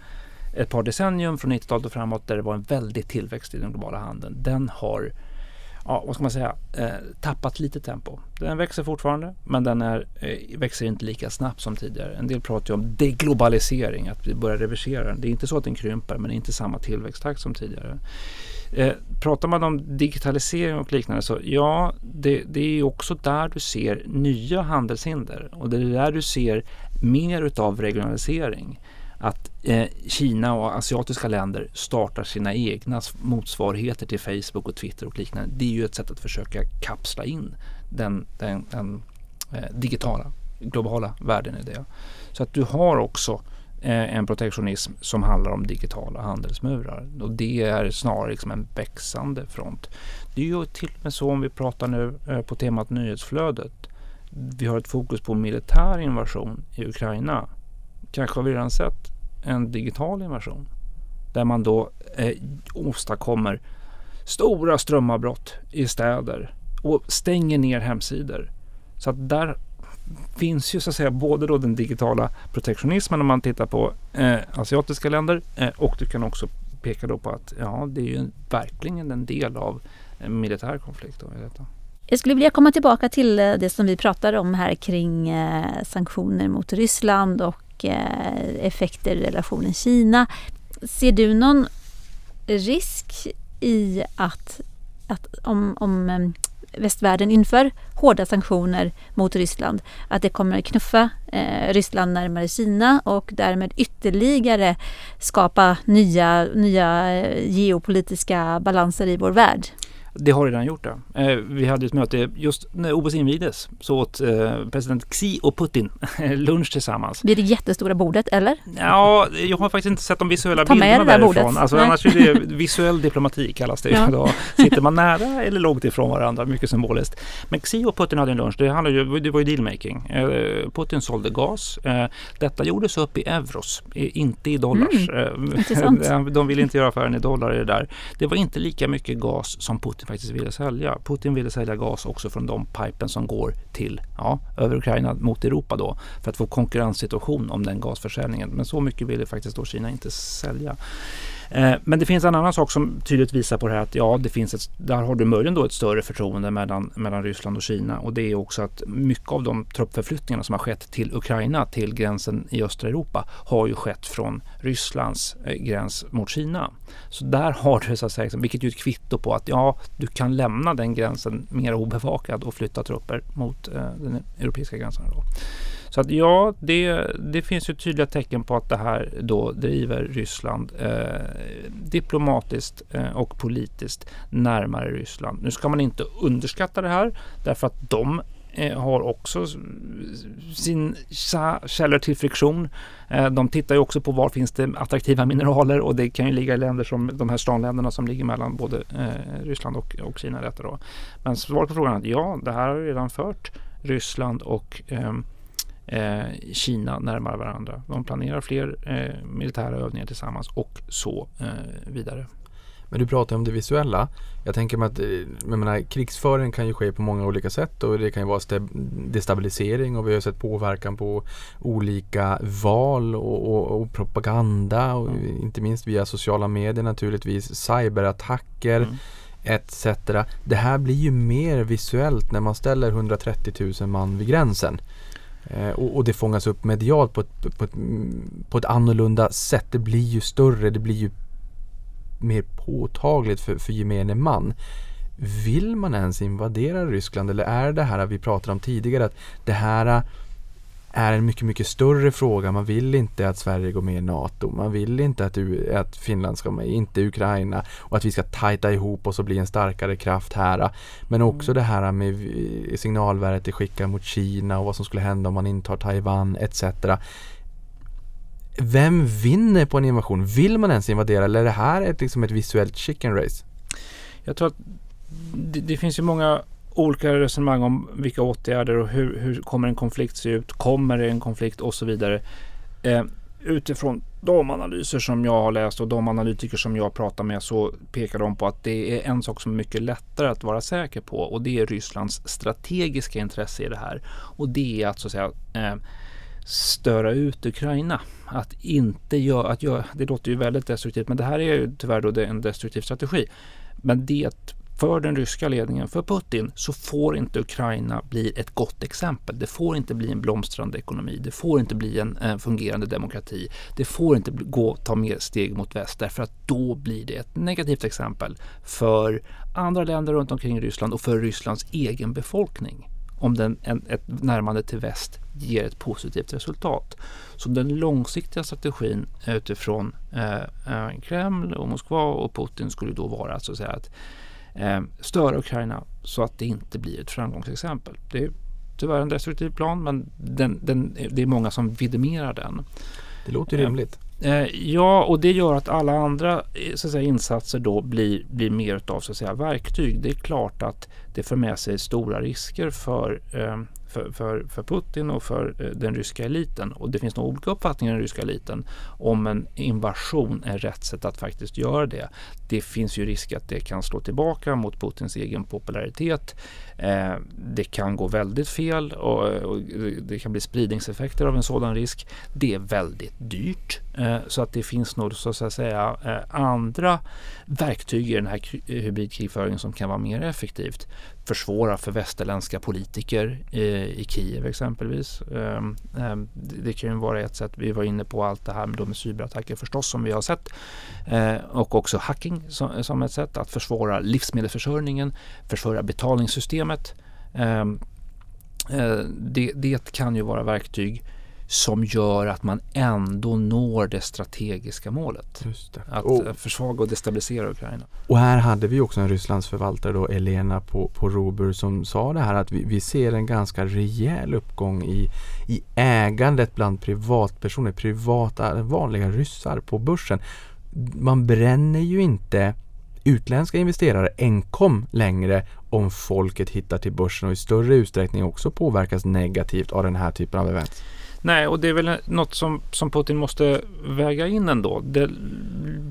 ett par decennium från 90-talet och framåt där det var en väldig tillväxt i den globala handeln. Den har ja, vad ska man säga, eh, tappat lite tempo. Den växer fortfarande, men den är, eh, växer inte lika snabbt som tidigare. En del pratar ju om deglobalisering, att vi börjar reversera den. Det är inte så att den krymper, men det är inte samma tillväxttakt som tidigare. Eh, pratar man om digitalisering och liknande så ja, det, det är också där du ser nya handelshinder och det är där du ser mer utav regionalisering att eh, Kina och asiatiska länder startar sina egna motsvarigheter till Facebook och Twitter och liknande. Det är ju ett sätt att försöka kapsla in den, den, den eh, digitala, globala världen i det. Så att du har också eh, en protektionism som handlar om digitala handelsmurar och det är snarare liksom en växande front. Det är ju till och med så om vi pratar nu eh, på temat nyhetsflödet. Vi har ett fokus på militär invasion i Ukraina kanske har vi redan sett en digital invasion där man då eh, åstadkommer stora strömavbrott i städer och stänger ner hemsidor. Så att där finns ju så att säga både då den digitala protektionismen om man tittar på eh, asiatiska länder eh, och du kan också peka då på att ja, det är ju verkligen en del av en militär konflikt. Då i detta. Jag skulle vilja komma tillbaka till eh, det som vi pratade om här kring eh, sanktioner mot Ryssland och Eh, effekter i relationen Kina. Ser du någon risk i att, att om, om eh, västvärlden inför hårda sanktioner mot Ryssland, att det kommer att knuffa eh, Ryssland närmare Kina och därmed ytterligare skapa nya, nya eh, geopolitiska balanser i vår värld? Det har redan gjort det. Eh, vi hade ett möte just när OS invigdes så åt eh, president Xi och Putin *laughs* lunch tillsammans. Vid det jättestora bordet eller? Ja, jag har faktiskt inte sett de visuella Ta bilderna därifrån. Bordet. Alltså, annars är *laughs* det visuell diplomati kallas det. Ja. Då sitter man nära eller långt ifrån varandra, mycket symboliskt. Men Xi och Putin hade en lunch. Det, handlade ju, det var ju dealmaking. Eh, Putin sålde gas. Detta gjordes upp i euros, inte i dollars. Mm, *laughs* de ville inte göra affären i dollar i det där. Det var inte lika mycket gas som Putin Putin faktiskt ville sälja. Putin ville sälja gas också från de pipen som går till, ja, över Ukraina mot Europa då för att få konkurrenssituation om den gasförsäljningen. Men så mycket ville faktiskt då Kina inte sälja. Eh, men det finns en annan sak som tydligt visar på det här att ja, det finns ett, där har du möjligen då ett större förtroende mellan, mellan Ryssland och Kina och det är också att mycket av de truppförflyttningarna som har skett till Ukraina, till gränsen i östra Europa, har ju skett från Rysslands eh, gräns mot Kina. Så där har du så att säga, liksom, vilket är ett kvitto på att ja, du kan lämna den gränsen mer obevakad och flytta trupper mot eh, den europeiska gränsen. Då. Så att ja, det, det finns ju tydliga tecken på att det här då driver Ryssland eh, diplomatiskt eh, och politiskt närmare Ryssland. Nu ska man inte underskatta det här därför att de eh, har också sin källor till friktion. Eh, de tittar ju också på var finns det attraktiva mineraler och det kan ju ligga i länder som de här stanländerna som ligger mellan både eh, Ryssland och, och Kina. Detta då. Men svaret på frågan är att ja, det här har redan fört Ryssland och eh, Kina närmare varandra. De planerar fler eh, militära övningar tillsammans och så eh, vidare. Men du pratar om det visuella. Jag tänker mig att eh, jag menar, krigsföring kan ju ske på många olika sätt och det kan ju vara destabilisering och vi har sett påverkan på olika val och, och, och propaganda och mm. inte minst via sociala medier naturligtvis, cyberattacker mm. etc. Det här blir ju mer visuellt när man ställer 130 000 man vid gränsen. Eh, och, och, det fångas upp medialt på ett, på, ett, på ett annorlunda sätt. Det blir ju större, det blir ju mer påtagligt för, för gemene man. Vill man ens invadera Ryssland eller är det här vi pratade om tidigare att det här är en mycket, mycket större fråga. Man vill inte att Sverige går med i NATO. Man vill inte att, att Finland ska med, inte Ukraina. Och att vi ska tajta ihop oss och bli en starkare kraft här. Men också mm. det här med signalvärdet det skickar mot Kina och vad som skulle hända om man intar Taiwan etc. Vem vinner på en invasion? Vill man ens invadera eller är det här ett, liksom ett visuellt chicken race? Jag tror att det, det finns ju många olika resonemang om vilka åtgärder och hur, hur kommer en konflikt se ut? Kommer det en konflikt och så vidare. Eh, utifrån de analyser som jag har läst och de analytiker som jag pratar med så pekar de på att det är en sak som är mycket lättare att vara säker på och det är Rysslands strategiska intresse i det här. Och det är att så att säga eh, störa ut Ukraina. Att inte göra, att göra, det låter ju väldigt destruktivt men det här är ju tyvärr då en destruktiv strategi. Men det för den ryska ledningen, för Putin, så får inte Ukraina bli ett gott exempel. Det får inte bli en blomstrande ekonomi. Det får inte bli en, en fungerande demokrati. Det får inte gå, ta mer steg mot väst därför att då blir det ett negativt exempel för andra länder runt omkring Ryssland och för Rysslands egen befolkning om den, en, ett närmande till väst ger ett positivt resultat. Så den långsiktiga strategin utifrån eh, eh, Kreml och Moskva och Putin skulle då vara att, så att, säga, att eh, störa Ukraina så att det inte blir ett framgångsexempel. Det är tyvärr en destruktiv plan men den, den, det är många som vidimerar den. Det låter rimligt. Eh, ja, och det gör att alla andra eh, så att säga, insatser då blir, blir mer av så att säga, verktyg. Det är klart att det för med sig stora risker för eh, för, för, för Putin och för eh, den ryska eliten. Och det finns nog olika uppfattningar i den ryska eliten om en invasion är rätt sätt att faktiskt göra det. Det finns ju risk att det kan slå tillbaka mot Putins egen popularitet. Eh, det kan gå väldigt fel och, och, det kan bli spridningseffekter av en sådan risk. Det är väldigt dyrt eh, så att det finns nog så att säga eh, andra verktyg i den här hybridkrigföringen som kan vara mer effektivt försvåra för västerländska politiker i, i Kiev exempelvis. Ehm, ehm, det kan ju vara ett sätt. Vi var inne på allt det här med, med cyberattacker förstås som vi har sett eh, och också hacking som, som, ett sätt att försvåra livsmedelsförsörjningen, försvåra betalningssystemet. Um, uh, det, det kan ju vara verktyg som gör att man ändå når det strategiska målet. Att och, försvaga och destabilisera Ukraina. Och här hade vi också en Rysslandsförvaltare då, Elena på, på Robur som sa det här att vi, vi ser en ganska rejäl uppgång i, i ägandet bland privatpersoner, privata, vanliga ryssar på börsen. Man bränner ju inte utländska investerare enkom längre om folket hittar till börsen och i större utsträckning också påverkas negativt av den här typen av event. Nej, och det är väl något som, som Putin måste väga in ändå. Det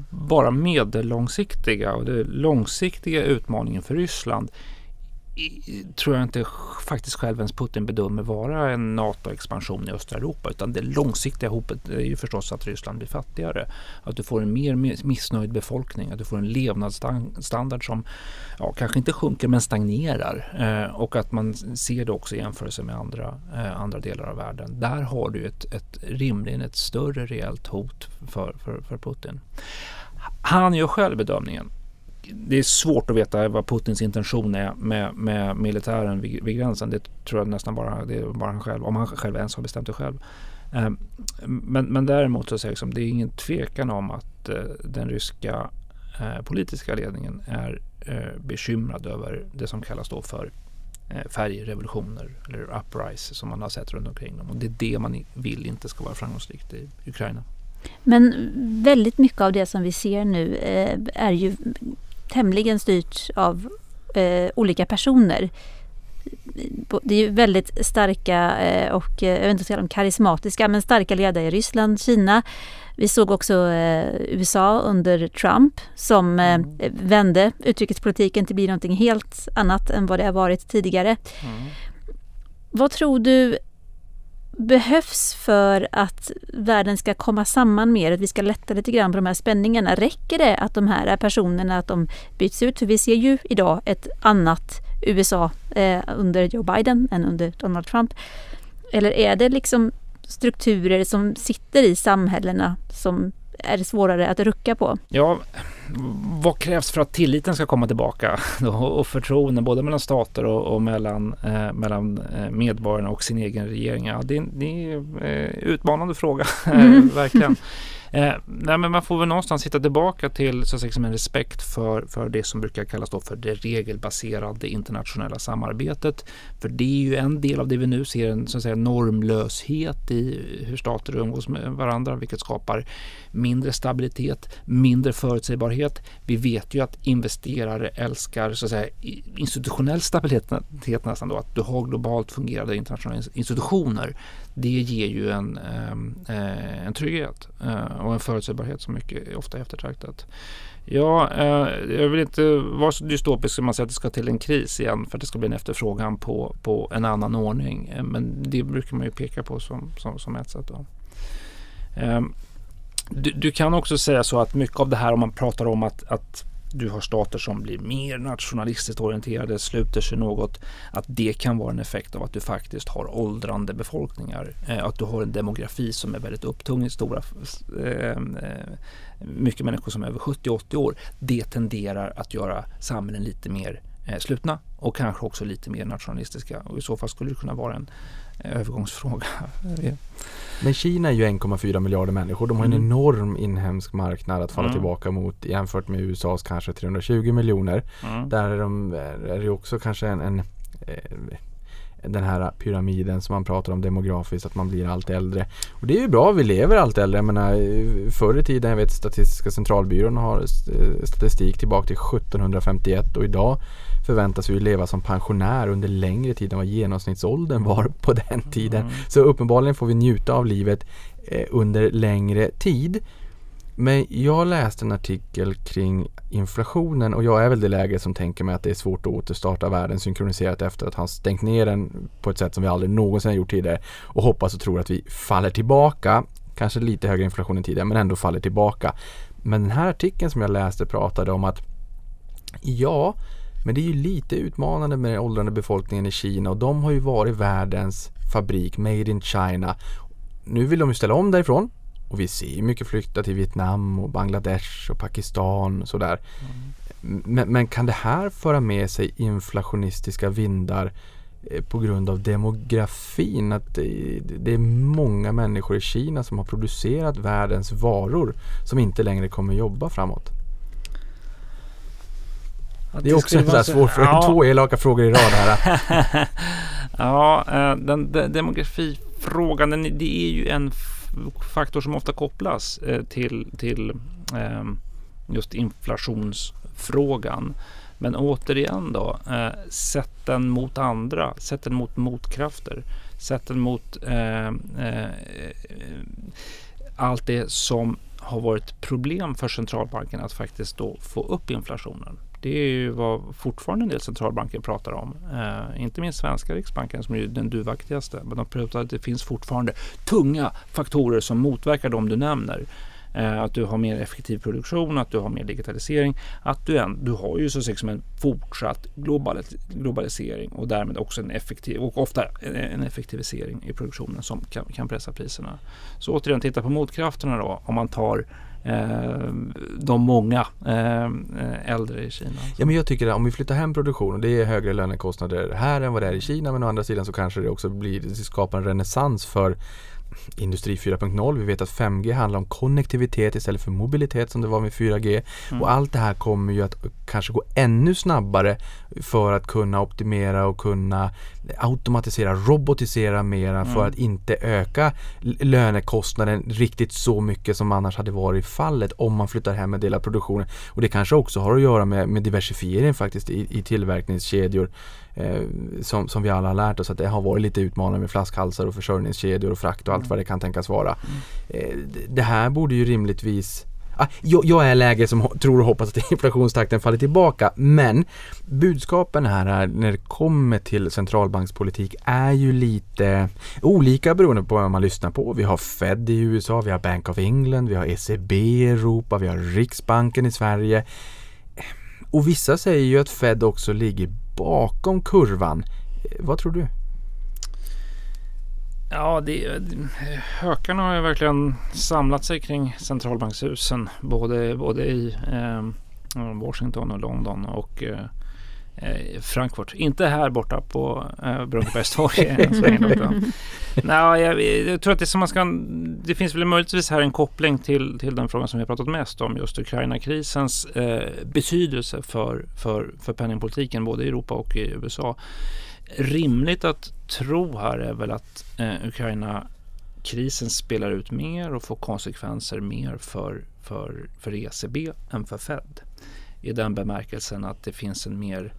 bara medellångsiktiga och den långsiktiga utmaningen för Ryssland tror jag inte faktiskt själv ens Putin bedömer vara en NATO-expansion i östra Europa utan det långsiktiga hoppet är ju förstås att Ryssland blir fattigare. Att du får en mer missnöjd befolkning, att du får en levnadsstandard som ja, kanske inte sjunker men stagnerar eh, och att man ser det också i jämförelse med andra, eh, andra delar av världen. Där har du ett, ett rimligen ett större reellt hot för, för, för Putin. Han gör själv bedömningen det är svårt att veta vad Putins intention är med, med militären vid, vid, gränsen. Det tror jag nästan bara, det är bara han själv, om han själv ens har bestämt det själv. Eh, men, men däremot så säger liksom, det är ingen tvekan om att eh, den ryska eh, politiska ledningen är eh, bekymrad över det som kallas då för eh, färgrevolutioner eller uprise som man har sett runt omkring dem. Och det är det man vill inte ska vara framgångsrikt i Ukraina. Men väldigt mycket av det som vi ser nu eh, är ju tämligen styrt av eh, olika personer. Det är ju väldigt starka eh, och eh, jag vet inte säga de karismatiska men starka ledare i Ryssland, Kina. Vi såg också eh, USA under Trump som eh, mm. vände utrikespolitiken till att bli någonting helt annat än vad det har varit tidigare. Mm. Vad tror du behövs för att världen ska komma samman mer, att vi ska lätta lite grann på de här spänningarna? Räcker det att de här personerna att de byts ut? För vi ser ju idag ett annat USA eh, under Joe Biden än under Donald Trump. Eller är det liksom strukturer som sitter i samhällena som är det svårare att rucka på? Ja, vad krävs för att tilliten ska komma tillbaka då, och förtroende både mellan stater och, och mellan, eh, mellan eh, medborgarna och sin egen regering? Ja, det, det är en eh, utmanande fråga, *laughs* mm. verkligen. *laughs* Eh, nej, men man får väl någonstans hitta tillbaka till så att säga, en respekt för, för det som brukar kallas då för det regelbaserade internationella samarbetet. För det är ju en del av det vi nu ser, en så att säga, normlöshet i hur stater umgås med varandra, vilket skapar mindre stabilitet, mindre förutsägbarhet. Vi vet ju att investerare älskar så att säga, institutionell stabilitet nästan då, att du har globalt fungerande internationella institutioner det ger ju en, ehm, eh, en trygghet eh, och en förutsägbarhet som mycket ofta är eftertraktat. Ja, eh, jag vill inte vara så dystopisk som man säger att det ska till en kris igen för att det ska bli en efterfrågan på, på en annan ordning. Eh, men det brukar man ju peka på som, som, som ett sätt. Då. Ehm, du, du, kan också säga så att mycket av det här om man pratar om att, att du har stater som blir mer nationalistiskt orienterade, sluter sig något, att det kan vara en effekt av att du faktiskt har åldrande befolkningar. Eh, att du har en demografi som är väldigt upptung, stora, eh, eh, mycket människor som är över 70-80 år. Det tenderar att göra samhällen lite mer eh, slutna och kanske också lite mer nationalistiska. Och I så fall skulle det kunna vara en eh, övergångsfråga. Men Kina är ju 1,4 miljarder människor. De har en mm. enorm inhemsk marknad att falla mm. tillbaka mot jämfört med USAs kanske 320 miljoner. Mm. Där är, de, är det också kanske en, en eh, den här pyramiden som man pratar om demografiskt, att man blir allt äldre. Och det är ju bra, vi lever allt äldre. Jag menar, förr i tiden, jag vet Statistiska centralbyrån har eh, statistik tillbaka till 1751 och idag förväntas vi leva som pensionär under längre tid än vad genomsnittsåldern var på den tiden. Mm. Så uppenbarligen får vi njuta av livet eh, under längre tid. Men jag läste en artikel kring inflationen och jag är väl det läge som tänker mig att det är svårt att återstarta världen synkroniserat efter att han stängt ner den på ett sätt som vi aldrig någonsin har gjort tidigare och hoppas och tror att vi faller tillbaka. Kanske lite högre inflation än tidigare men ändå faller tillbaka. Men den här artikeln som jag läste pratade om att ja, men det är ju lite utmanande med den åldrande befolkningen i Kina och de har ju varit världens fabrik, made in China. Nu vill de ju ställa om därifrån och vi ser mycket flytta till Vietnam och Bangladesh och Pakistan och sådär. Mm. Men, men, kan det här föra med sig inflationistiska vindar eh, på grund av demografin? Att det, det, är många människor i Kina som har producerat världens varor som inte längre kommer jobba framåt. Det är också en sån svår fråga. Ja. Två elaka frågor i rad här. *laughs* ja, eh, den, den demografifrågan, den, det är ju en faktor som ofta kopplas eh, till, till eh, just inflationsfrågan. Men återigen då, eh, sätt den mot andra, sätt den mot motkrafter, sätt den mot eh, eh, allt det som har varit problem för centralbanken att faktiskt då få upp inflationen. Det är ju vad fortfarande en del centralbanker pratar om. Eh, inte minst svenska riksbanken som är den duvaktigaste. Men de pratar att det finns fortfarande tunga faktorer som motverkar de du nämner. Eh, att du har mer effektiv produktion, att du har mer digitalisering. Att du, en, du har ju så som en fortsatt globalis globalisering och därmed också en effektiv och ofta en effektivisering i produktionen som kan, kan pressa priserna. Så återigen titta på motkrafterna då. Om man tar Eh, de många eh, äldre i Kina. Ja, men jag tycker att om vi flyttar hem produktionen, det är högre lönekostnader här än vad det är i Kina men å andra sidan så kanske det också blir, det skapar en renässans för Industri 4.0. Vi vet att 5G handlar om konnektivitet istället för mobilitet som det var med 4G. Mm. Och allt det här kommer ju att kanske gå ännu snabbare för att kunna optimera och kunna automatisera, robotisera mera mm. för att inte öka lönekostnaden riktigt så mycket som annars hade varit fallet om man flyttar hem en del av produktionen. Och det kanske också har att göra med, med diversifiering faktiskt i, i tillverkningskedjor eh, som, som vi alla har lärt oss att det har varit lite utmanande med flaskhalsar och försörjningskedjor och frakt och allt mm. vad det kan tänkas vara. Mm. Eh, det här borde ju rimligtvis Ah, jag, jag, är läge som tror och hoppas att *laughs* inflationstakten faller tillbaka men budskapen här när det kommer till centralbankspolitik är ju lite olika beroende på vad man lyssnar på. Vi har Fed i USA, vi har Bank of England, vi har ECB i Europa, vi har Riksbanken i Sverige. Och vissa säger ju att Fed också ligger bakom kurvan. Eh, vad tror du? Ja, det, hökarna har ju verkligen samlat sig kring centralbankshusen både, både i eh, Washington och London och eh, Eh, Frankfurt. Inte här borta på eh, Brunkebergstorg. Eh, Nej, jag, jag, tror att det, som man ska, det finns väl möjligtvis här en koppling till, till den frågan som vi har pratat mest om, just Ukraina-krisens eh, betydelse för, för, för penningpolitiken både i Europa och i USA rimligt att tro här är väl att eh, Ukraina-krisen spelar ut mer och får konsekvenser mer för, för, för ECB än för Fed. I den bemärkelsen att det finns en mer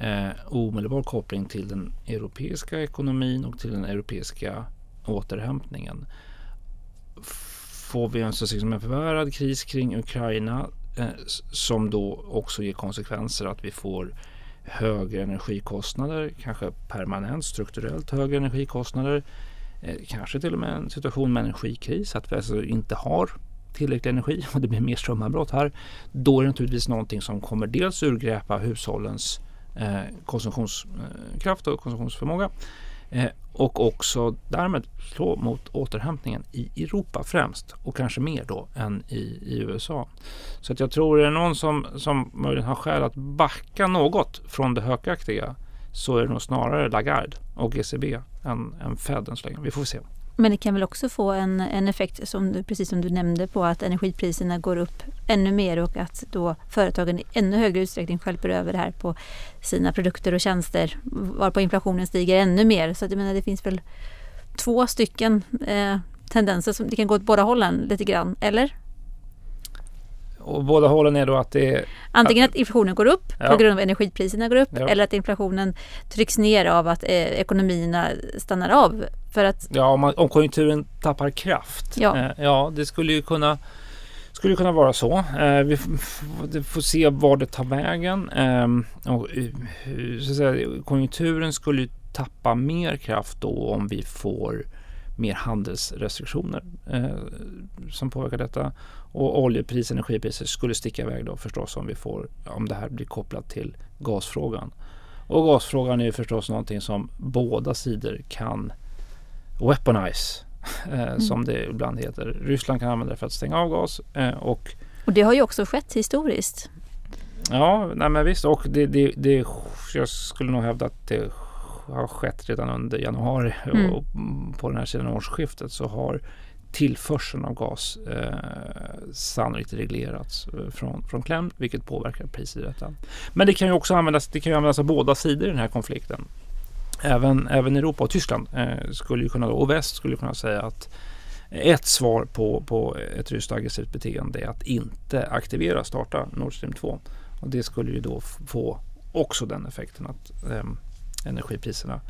eh, omedelbar koppling till den europeiska ekonomin och till den europeiska återhämtningen. Får vi en, liksom en förvärrad kris kring Ukraina eh, som då också ger konsekvenser att vi får högre energikostnader, kanske permanent strukturellt högre energikostnader. Eh, kanske till och med en situation med energikris, att vi alltså inte har tillräcklig energi *laughs* och det blir mer strömavbrott här. Då är det naturligtvis någonting som kommer dels urgröpa hushållens eh, Eh, konsumtionskraft och konsumtionsförmåga eh, och också därmed slå mot återhämtningen i Europa främst och kanske mer då än i, i USA. Så att jag tror är det någon som, som möjligen har skäl att backa något från det hökaktiga så är det nog snarare Lagarde och ECB än, än Fed än så länge. Vi får se. Men det kan väl också få en, en effekt, som du, precis som du nämnde, på att energipriserna går upp ännu mer och att då företagen i ännu högre utsträckning skälper över det här på sina produkter och tjänster varpå inflationen stiger ännu mer. Så att jag menar, det finns väl två stycken eh, tendenser som det kan gå åt båda hållen lite grann, eller? Och båda hållen är då att det är... Antingen att inflationen går upp ja. på grund av energipriserna går upp ja. eller att inflationen trycks ner av att eh, ekonomierna stannar av. För att... Ja, om, man, om konjunkturen tappar kraft. Ja, eh, ja det skulle ju kunna skulle kunna vara så. Eh, vi får se var det tar vägen. Ehm, och, eh, så att säga, konjunkturen skulle ju tappa mer kraft då om vi får mer handelsrestriktioner eh, som påverkar detta. Och oljepris, energipriser skulle sticka iväg då förstås om vi får, om det här blir kopplat till gasfrågan. Och gasfrågan är ju förstås någonting som båda sidor kan weaponize, eh, mm. som det ibland heter. Ryssland kan använda det för att stänga av gas eh, och och det har ju också skett historiskt. Ja, nej men visst. Och det, det, det, jag skulle nog hävda att det har skett redan under januari mm. och på den här sidan årsskiftet så har tillförseln av gas eh, sannolikt reglerats eh, från, från kläm, vilket påverkar priset i detta. Men det kan ju också användas, det kan användas av båda sidor i den här konflikten. Även, även Europa och Tyskland eh, skulle ju kunna, och väst skulle kunna säga att ett svar på, på ett ryskt aggressivt beteende är att inte aktivera, starta Nord Stream 2. Och det skulle ju då få också den effekten att eh, energipriserna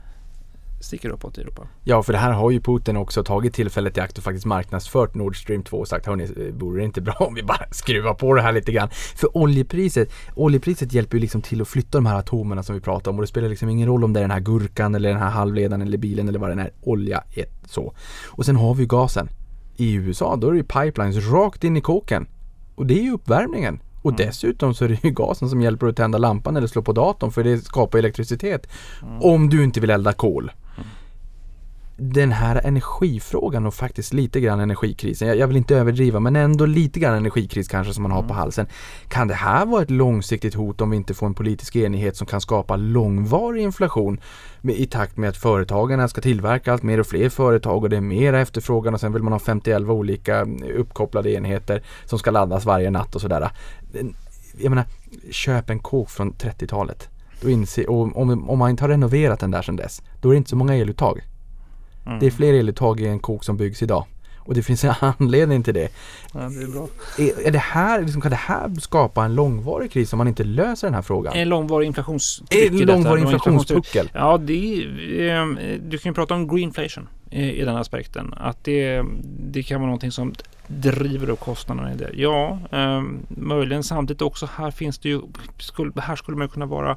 sticker uppåt i Europa. Ja, för det här har ju Putin också tagit tillfället i akt och faktiskt marknadsfört Nord Stream 2 och sagt hörni, vore det inte bra om vi bara *laughs* skruvar på det här lite grann? För oljepriset, oljepriset hjälper ju liksom till att flytta de här atomerna som vi pratar om och det spelar liksom ingen roll om det är den här gurkan eller den här halvledaren eller bilen eller vad den är, olja, ett, så. Och sen har vi gasen. I USA, då är det ju pipelines rakt in i kåken. Och det är ju uppvärmningen. Och mm. dessutom så är det ju *laughs* gasen som hjälper att tända lampan eller slå på datorn för det skapar elektricitet. Mm. Om du inte vill elda kol den här energifrågan och faktiskt lite grann energikrisen, jag, jag, vill inte överdriva men ändå lite grann energikris kanske som man har mm. på halsen. Kan det här vara ett långsiktigt hot om vi inte får en politisk enighet som kan skapa långvarig inflation i takt med att företagen ska tillverka allt mer och fler företag och det är mera efterfrågan och sen vill man ha 51 olika uppkopplade enheter som ska laddas varje natt och sådär. Jag menar, köp en kåk från 30-talet. Då inser, och om, om man inte har renoverat den där sedan dess, då är det inte så många eluttag. Mm. Det är fler eluttag i en kok som byggs idag. Och det finns en *laughs* anledning till det. Ja, det är bra. Är, är det här, liksom, kan det här skapa en långvarig kris om man inte löser den här frågan? En långvarig inflationstryck En långvarig inflationspuckel? Ja, det är, ehm, du kan ju prata om greenflation i, i den aspekten. Att det, det kan vara någonting som driver upp kostnaderna i det. Ja, eh, möjligen samtidigt också här finns det ju, skulle, här skulle man kunna vara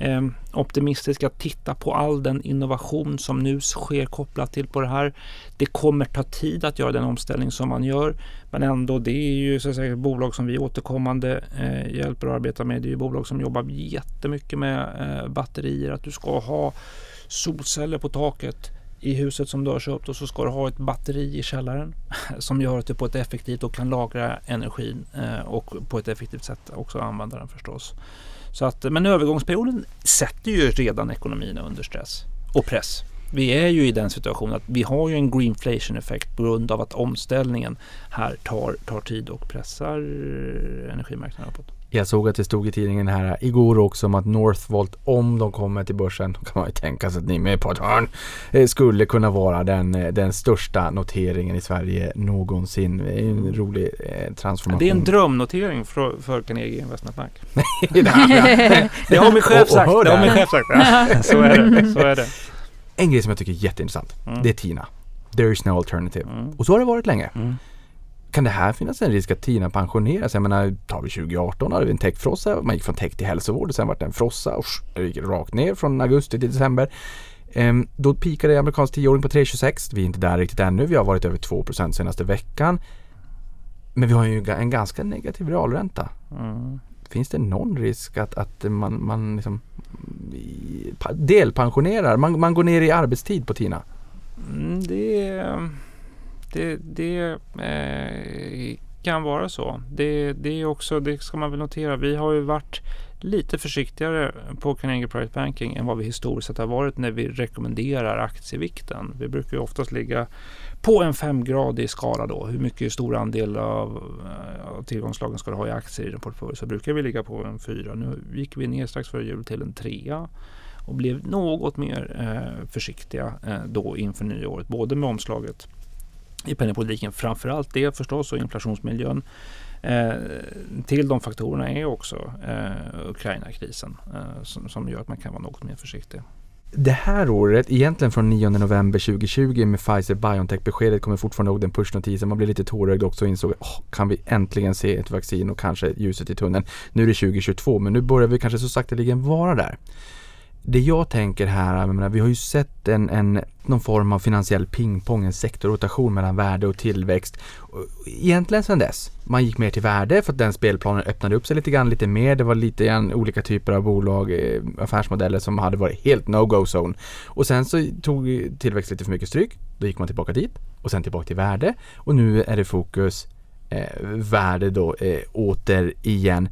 eh, optimistisk att titta på all den innovation som nu sker kopplat till på det här. Det kommer ta tid att göra den omställning som man gör, men ändå det är ju så att säga bolag som vi återkommande eh, hjälper och arbetar med. Det är ju bolag som jobbar jättemycket med eh, batterier, att du ska ha solceller på taket i huset som du har köpt och så ska du ha ett batteri i källaren *laughs* som gör att du på ett effektivt och kan lagra energin eh, och på ett effektivt sätt också använda den förstås. Så att, men övergångsperioden sätter ju redan ekonomin under stress och press. Vi är ju i den situationen att vi har ju en greenflation effekt på grund av att omställningen här tar, tar tid och pressar energimarknaden uppåt. Jag såg att det stod i tidningen här igår också om att Northvolt, om de kommer till börsen, då kan man ju tänka sig att ni med på ett hörn, eh, skulle kunna vara den, eh, den största noteringen i Sverige någonsin. En rolig eh, transformation. Det är en drömnotering för, för Carnegie Investment Bank. *laughs* det har min chef sagt. Det har min chef sagt. Ja, så, är det, så är det. En grej som jag tycker är jätteintressant, mm. det är TINA. There is no alternative. Mm. Och så har det varit länge. Mm kan det här finnas en risk att TINA pensioneras? Jag menar, tar vi 2018 hade vi en techfrossa, man gick från tech till hälsovård och sen vart det en frossa och gick rakt ner från augusti till december. Ehm, då pikade amerikansk tioåring på 3,26. Vi är inte där riktigt ännu. Vi har varit över 2% senaste veckan. Men vi har ju en ganska negativ realränta. Mm. Finns det någon risk att, att man, man liksom delpensionerar, man, man går ner i arbetstid på TINA? Mm, det, det, det eh, kan vara så. Det, det, är också, det ska man väl notera. Vi har ju varit lite försiktigare på Carnegie Private Banking än vad vi historiskt sett har varit när vi rekommenderar aktievikten. Vi brukar ju oftast ligga på en femgradig skala då. Hur mycket stor andel av, av tillgångslagen ska du ha i aktier i din portfölj? Så brukar vi ligga på en fyra. Nu gick vi ner strax före jul till en trea och blev något mer eh, försiktiga eh, då inför nyåret. Både med omslaget i penningpolitiken, framförallt det förstås och inflationsmiljön. Eh, till de faktorerna är också eh, Ukraina-krisen eh, som, som, gör att man kan vara något mer försiktig. Det här året, egentligen från 9 november 2020 med Pfizer-Biontech-beskedet kommer fortfarande ihåg den pushnotisen. Man blev lite tårögd också och insåg oh, kan vi äntligen se ett vaccin och kanske ljuset i tunneln. Nu är det 2022 men nu börjar vi kanske så sakteligen vara där det jag tänker här, jag menar, vi har ju sett en, en, någon form av finansiell pingpong, en sektorrotation mellan värde och tillväxt. Egentligen sedan dess. Man gick mer till värde för att den spelplanen öppnade upp sig lite grann, lite mer. Det var lite grann olika typer av bolag, eh, affärsmodeller som hade varit helt no-go zone. Och sen så tog tillväxt lite för mycket stryk. Då gick man tillbaka dit och sen tillbaka till värde. Och nu är det fokus eh, värde då eh, återigen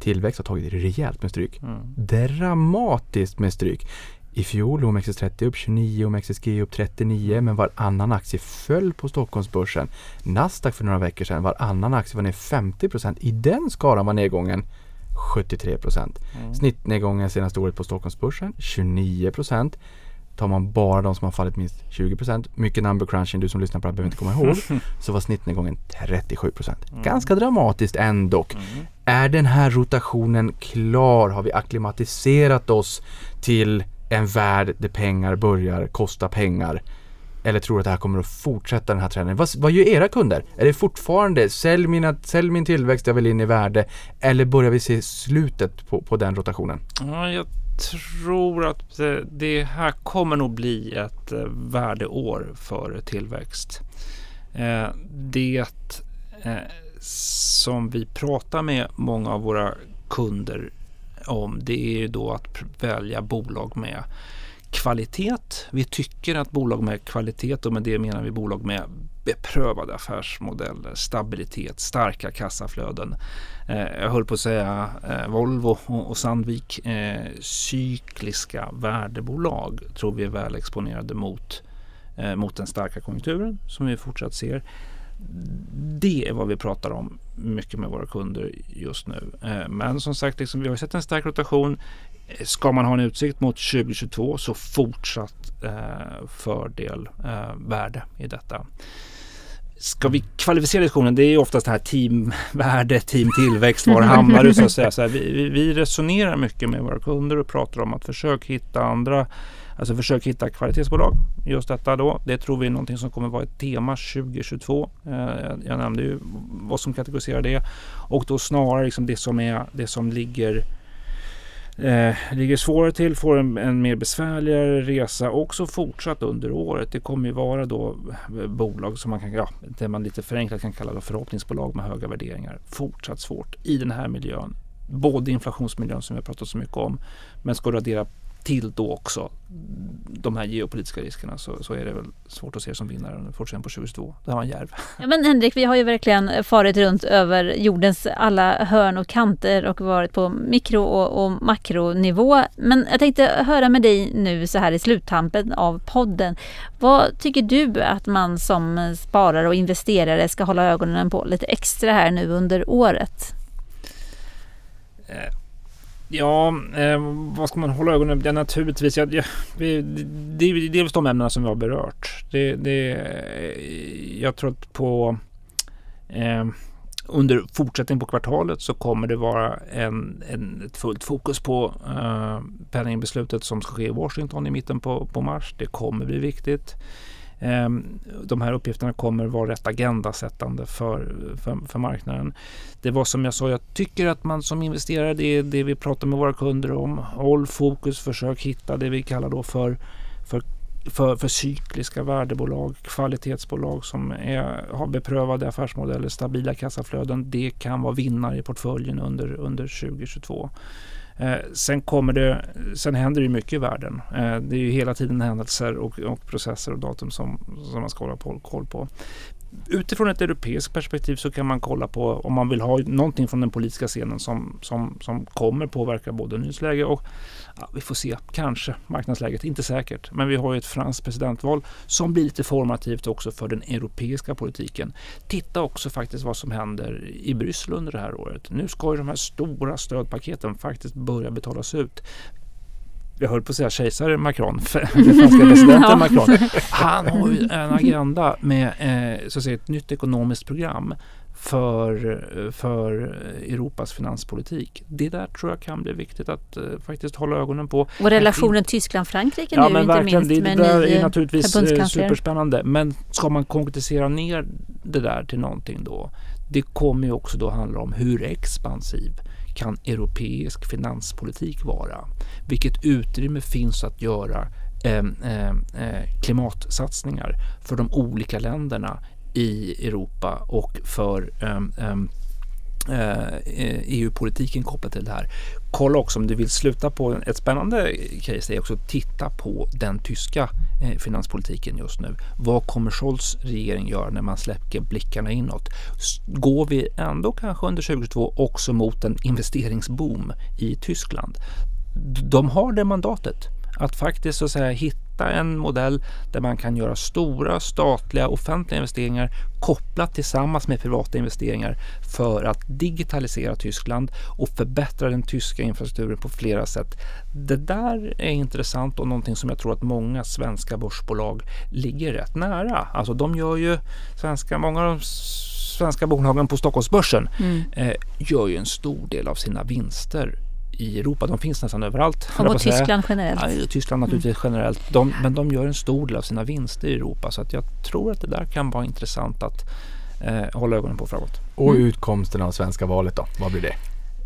Tillväxt har tagit rejält med stryk. Mm. Dramatiskt med stryk. I fjol låg OMXS30 upp 29 och OMXSG upp 39 men varannan aktie föll på Stockholmsbörsen. Nasdaq för några veckor sedan, varannan aktie var ner 50% I den skaran var nedgången 73 Mm. Snittnedgången senaste året på Stockholmsbörsen 29% Tar man bara de som har fallit minst 20% mycket number crunching, du som lyssnar på det här behöver inte komma ihåg, *laughs* så var snittnedgången 37 mm. Ganska dramatiskt ändå. Mm. Är den här rotationen klar? Har vi akklimatiserat oss till en värld där pengar börjar kosta pengar? Eller tror du att det här kommer att fortsätta den här trenden? Vad, vad gör era kunder? Är det fortfarande sälj, mina, sälj min tillväxt, jag vill in i värde? Eller börjar vi se slutet på, på den rotationen? Ja, jag tror att eh, det här kommer nog bli ett eh, värdeår för tillväxt. Eh, det som vi pratar med många av våra kunder om det är ju då att välja bolag med kvalitet. Vi tycker att bolag med kvalitet och med det menar vi bolag med beprövade affärsmodeller, stabilitet, starka kassaflöden. Eh, jag höll på att säga eh, Volvo och, Sandvik. Eh, cykliska värdebolag tror vi är väl exponerade mot, eh, mot den starka konjunkturen som vi fortsatt ser. Det är vad vi pratar om mycket med våra kunder just nu. Men som sagt, liksom, vi har sett en stark rotation. Ska man ha en utsikt mot 2022 så fortsatt eh, fördel eh, värde i detta. Ska vi kvalificera diskussionen? Det är oftast det här teamvärde, teamtillväxt, var *laughs* hamnar du så att säga. Så här, vi, vi, resonerar mycket med våra kunder och pratar om att försöka hitta andra, alltså försök hitta kvalitetsbolag. Just detta då, det tror vi är någonting som kommer vara ett tema 2022. Eh, jag nämnde ju vad som kategoriserar det och då snarare liksom det som är det som ligger eh, ligger svårare till, får en, en, mer besvärligare resa också fortsatt under året. Det kommer ju vara då eh, bolag som man kan, ja, det man lite förenklat kan kalla förhoppningsbolag med höga värderingar. Fortsatt svårt i den här miljön. Både inflationsmiljön som vi har pratat så mycket om, men ska du addera till då också de här geopolitiska riskerna så, så är det väl svårt att se som vinnare fortsättningen på 2022. Det var en järv. Ja, men Henrik, vi har ju verkligen farit runt över jordens alla hörn och kanter och varit på mikro och, och makronivå. Men jag tänkte höra med dig nu så här i sluttampen av podden. Vad tycker du att man som sparare och investerare ska hålla ögonen på lite extra här nu under året? Eh Ja, eh, vad ska man hålla ögonen på? Ja, naturligtvis. Ja, ja, det, det, är dels de ämnena som vi har berört. Det, det, eh, jag tror att på eh, under fortsättning på kvartalet så kommer det vara en, en, ett fullt fokus på eh, penningbeslutet som ska ske i Washington i mitten på, på mars. Det kommer bli viktigt. Ehm, de här uppgifterna kommer vara rätt agendasättande för, för, för, marknaden. Det var som jag sa, jag tycker att man som investerare, det är det vi pratar med våra kunder om. Håll fokus, försök hitta det vi kallar då för, för för, för cykliska värdebolag, kvalitetsbolag som är, har beprövade affärsmodeller, stabila kassaflöden. Det kan vara vinnare i portföljen under, under 2022. Eh, sen, kommer det, sen händer det mycket i världen. Eh, det är ju hela tiden händelser och, och processer och datum som, som man ska hålla på, koll på utifrån ett europeiskt perspektiv så kan man kolla på om man vill ha någonting från den politiska scenen som, som, som kommer påverka både nyhetsläge och ja, vi får se, kanske marknadsläget, inte säkert. Men vi har ju ett franskt presidentval som blir lite formativt också för den europeiska politiken. Titta också faktiskt vad som händer i Bryssel under det här året. Nu ska ju de här stora stödpaketen faktiskt börja betalas ut jag höll på att säga kejsare Macron, *laughs* den franska presidenten Macron. *laughs* Han har ju en agenda med eh, så att säga, ett nytt ekonomiskt program för, för Europas finanspolitik. Det där tror jag kan bli viktigt att uh, faktiskt hålla ögonen på. Och relationen Tyskland-Frankrike ja, nu men inte minst det, det där är naturligtvis eh, superspännande. Men ska man konkretisera ner det där till någonting då? Det kommer ju också då handla om hur expansiv kan europeisk finanspolitik vara? Vilket utrymme finns att göra eh, eh, klimatsatsningar för de olika länderna i Europa och för ehm, ehm, Eh, eh, e EU-politiken kopplat till det här. Kolla också om du vill sluta på ett spännande case, är också titta på den tyska eh, finanspolitiken just nu. Vad kommer Scholz regering göra när man släpper blickarna inåt? Går vi ändå kanske under 2022 också mot en investeringsboom i Tyskland? De har det mandatet att faktiskt så att säga hitta en modell där man kan göra stora statliga offentliga investeringar kopplat tillsammans med privata investeringar för att digitalisera Tyskland och förbättra den tyska infrastrukturen på flera sätt. Det där är intressant och någonting som jag tror att många svenska börsbolag ligger rätt nära. Alltså de gör ju svenska, många av de svenska bolagen på Stockholmsbörsen mm. eh, gör ju en stor del av sina vinster i Europa. De finns nästan överallt. Och mot Tyskland generellt. Ja, Tyskland naturligtvis mm. generellt. De, men de gör en stor del av sina vinster i Europa. Så att jag tror att det där kan vara intressant att eh, hålla ögonen på framåt. Och mm. utkomsten av svenska valet då? Vad blir det?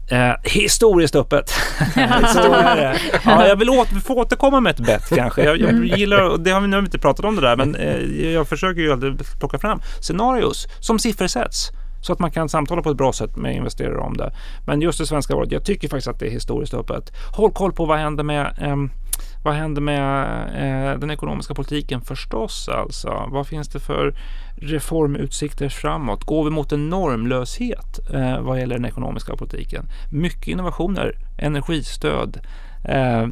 Eh, historiskt öppet. *laughs* *laughs* Ja, jag vill åter, få återkomma med ett bett kanske. Jag, jag mm. gillar, det har vi nu inte pratat om det där, men eh, jag försöker ju alltid plocka fram scenarios som siffersätts. Så att man kan samtala på ett bra sätt med investerare om det. Men just det svenska valet, jag tycker faktiskt att det är historiskt öppet. Håll koll på vad händer med eh, vad händer med eh, den ekonomiska politiken förstås alltså? Vad finns det för reformutsikter framåt? Går vi mot en normlöshet eh, vad gäller den ekonomiska politiken? Mycket innovationer, energistöd, eh,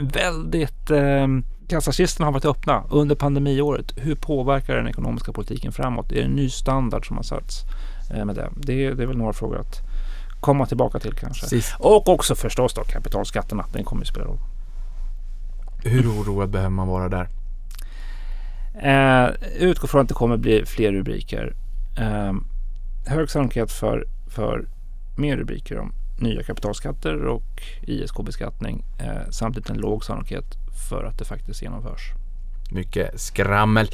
väldigt eh, kassakistorna har varit öppna under pandemiåret. Hur påverkar den ekonomiska politiken framåt? Är det en ny standard som har satts? Eh, med det. det. Det är väl några frågor att komma tillbaka till kanske. Sist. Och också förstås då kapitalskatterna. Den kommer ju spela roll. Hur oroad behöver man vara där? Eh, utgå från att det kommer bli fler rubriker. Eh, hög sannolikhet för, för mer rubriker om nya kapitalskatter och ISK-beskattning. Eh, samtidigt en låg sannolikhet för att det faktiskt genomförs. Mycket skrammel.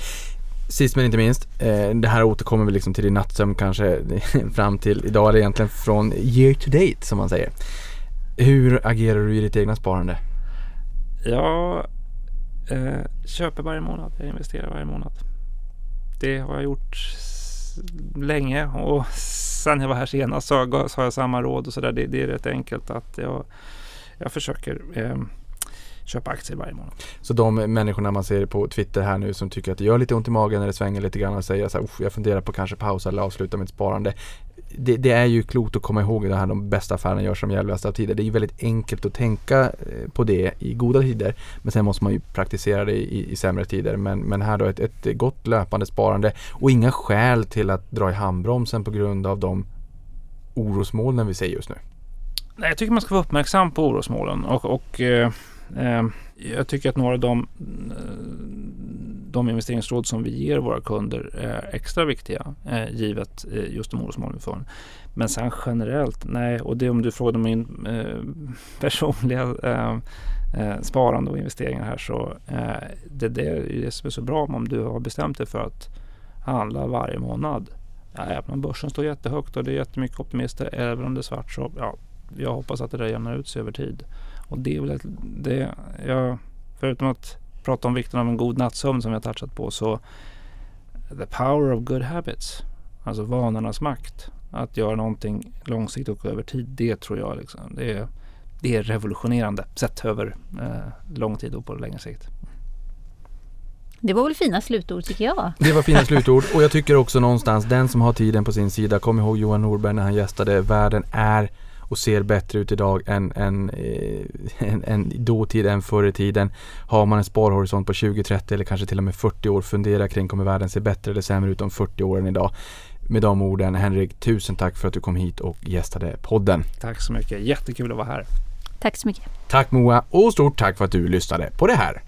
Sist men inte minst, eh, det här återkommer vi liksom till din nattsömn kanske *laughs* fram till idag eller egentligen från year to date som man säger. Hur agerar du i ditt egna sparande? Jag eh, köper varje månad, jag investerar varje månad. Det har jag gjort länge och *laughs* sen jag var här senast så har jag samma råd och sådär. Det, det, är rätt enkelt att jag, jag försöker eh, köpa aktier varje månad. Så de människorna man ser på Twitter här nu som tycker att det gör lite ont i magen när det svänger lite grann och säger så här, jag funderar på kanske pausa eller avsluta mitt sparande. Det, det, är ju klokt att komma ihåg det här de bästa affärerna görs som jävligast av tider. Det är ju väldigt enkelt att tänka eh, på det i goda tider. Men sen måste man ju praktisera det i, i sämre tider. Men, men här då ett, ett gott löpande sparande och inga skäl till att dra i handbromsen på grund av de orosmolnen vi ser just nu. Nej, jag tycker man ska vara uppmärksam på orosmolnen och, och Eh, Ehm, jag tycker att några av de, de investeringsråd som vi ger våra kunder är extra viktiga eh, givet eh, just de orosmoln vi får. Men sen generellt, nej, och det om du frågar min eh, *laughs* personliga ehm, eh, sparande och investeringar här så det, det är det som är så bra om du har bestämt dig för att handla varje månad. Ja, även om börsen står jättehögt och det är jättemycket optimister, även om det är svart så ja, jag hoppas att det där jämnar ut sig över tid. Och det är väl det, jag, förutom att pratar om vikten av en god nattsömn som har touchat på så the power of good habits, alltså vanornas makt, att göra någonting långsiktigt och över tid, det tror jag liksom, det är, det är revolutionerande sett över eh, lång tid och på längre sikt. Det var väl fina slutord tycker jag. Det var fina *laughs* slutord och jag tycker också någonstans den som har tiden på sin sida, kom ihåg Johan Norberg när han gästade, världen är och ser bättre ut idag än, än, eh, *laughs* än, än dåtid, än förr i tiden. Har man en sparhorisont på 20, 30 eller kanske till och med 40 år, fundera kring kommer världen se bättre eller sämre ut om 40 år än idag. Med de orden, Henrik, tusen tack för att du kom hit och gästade podden. Tack så mycket, jättekul att vara här. Tack så mycket. Tack Moa och stort tack för att du lyssnade på det här.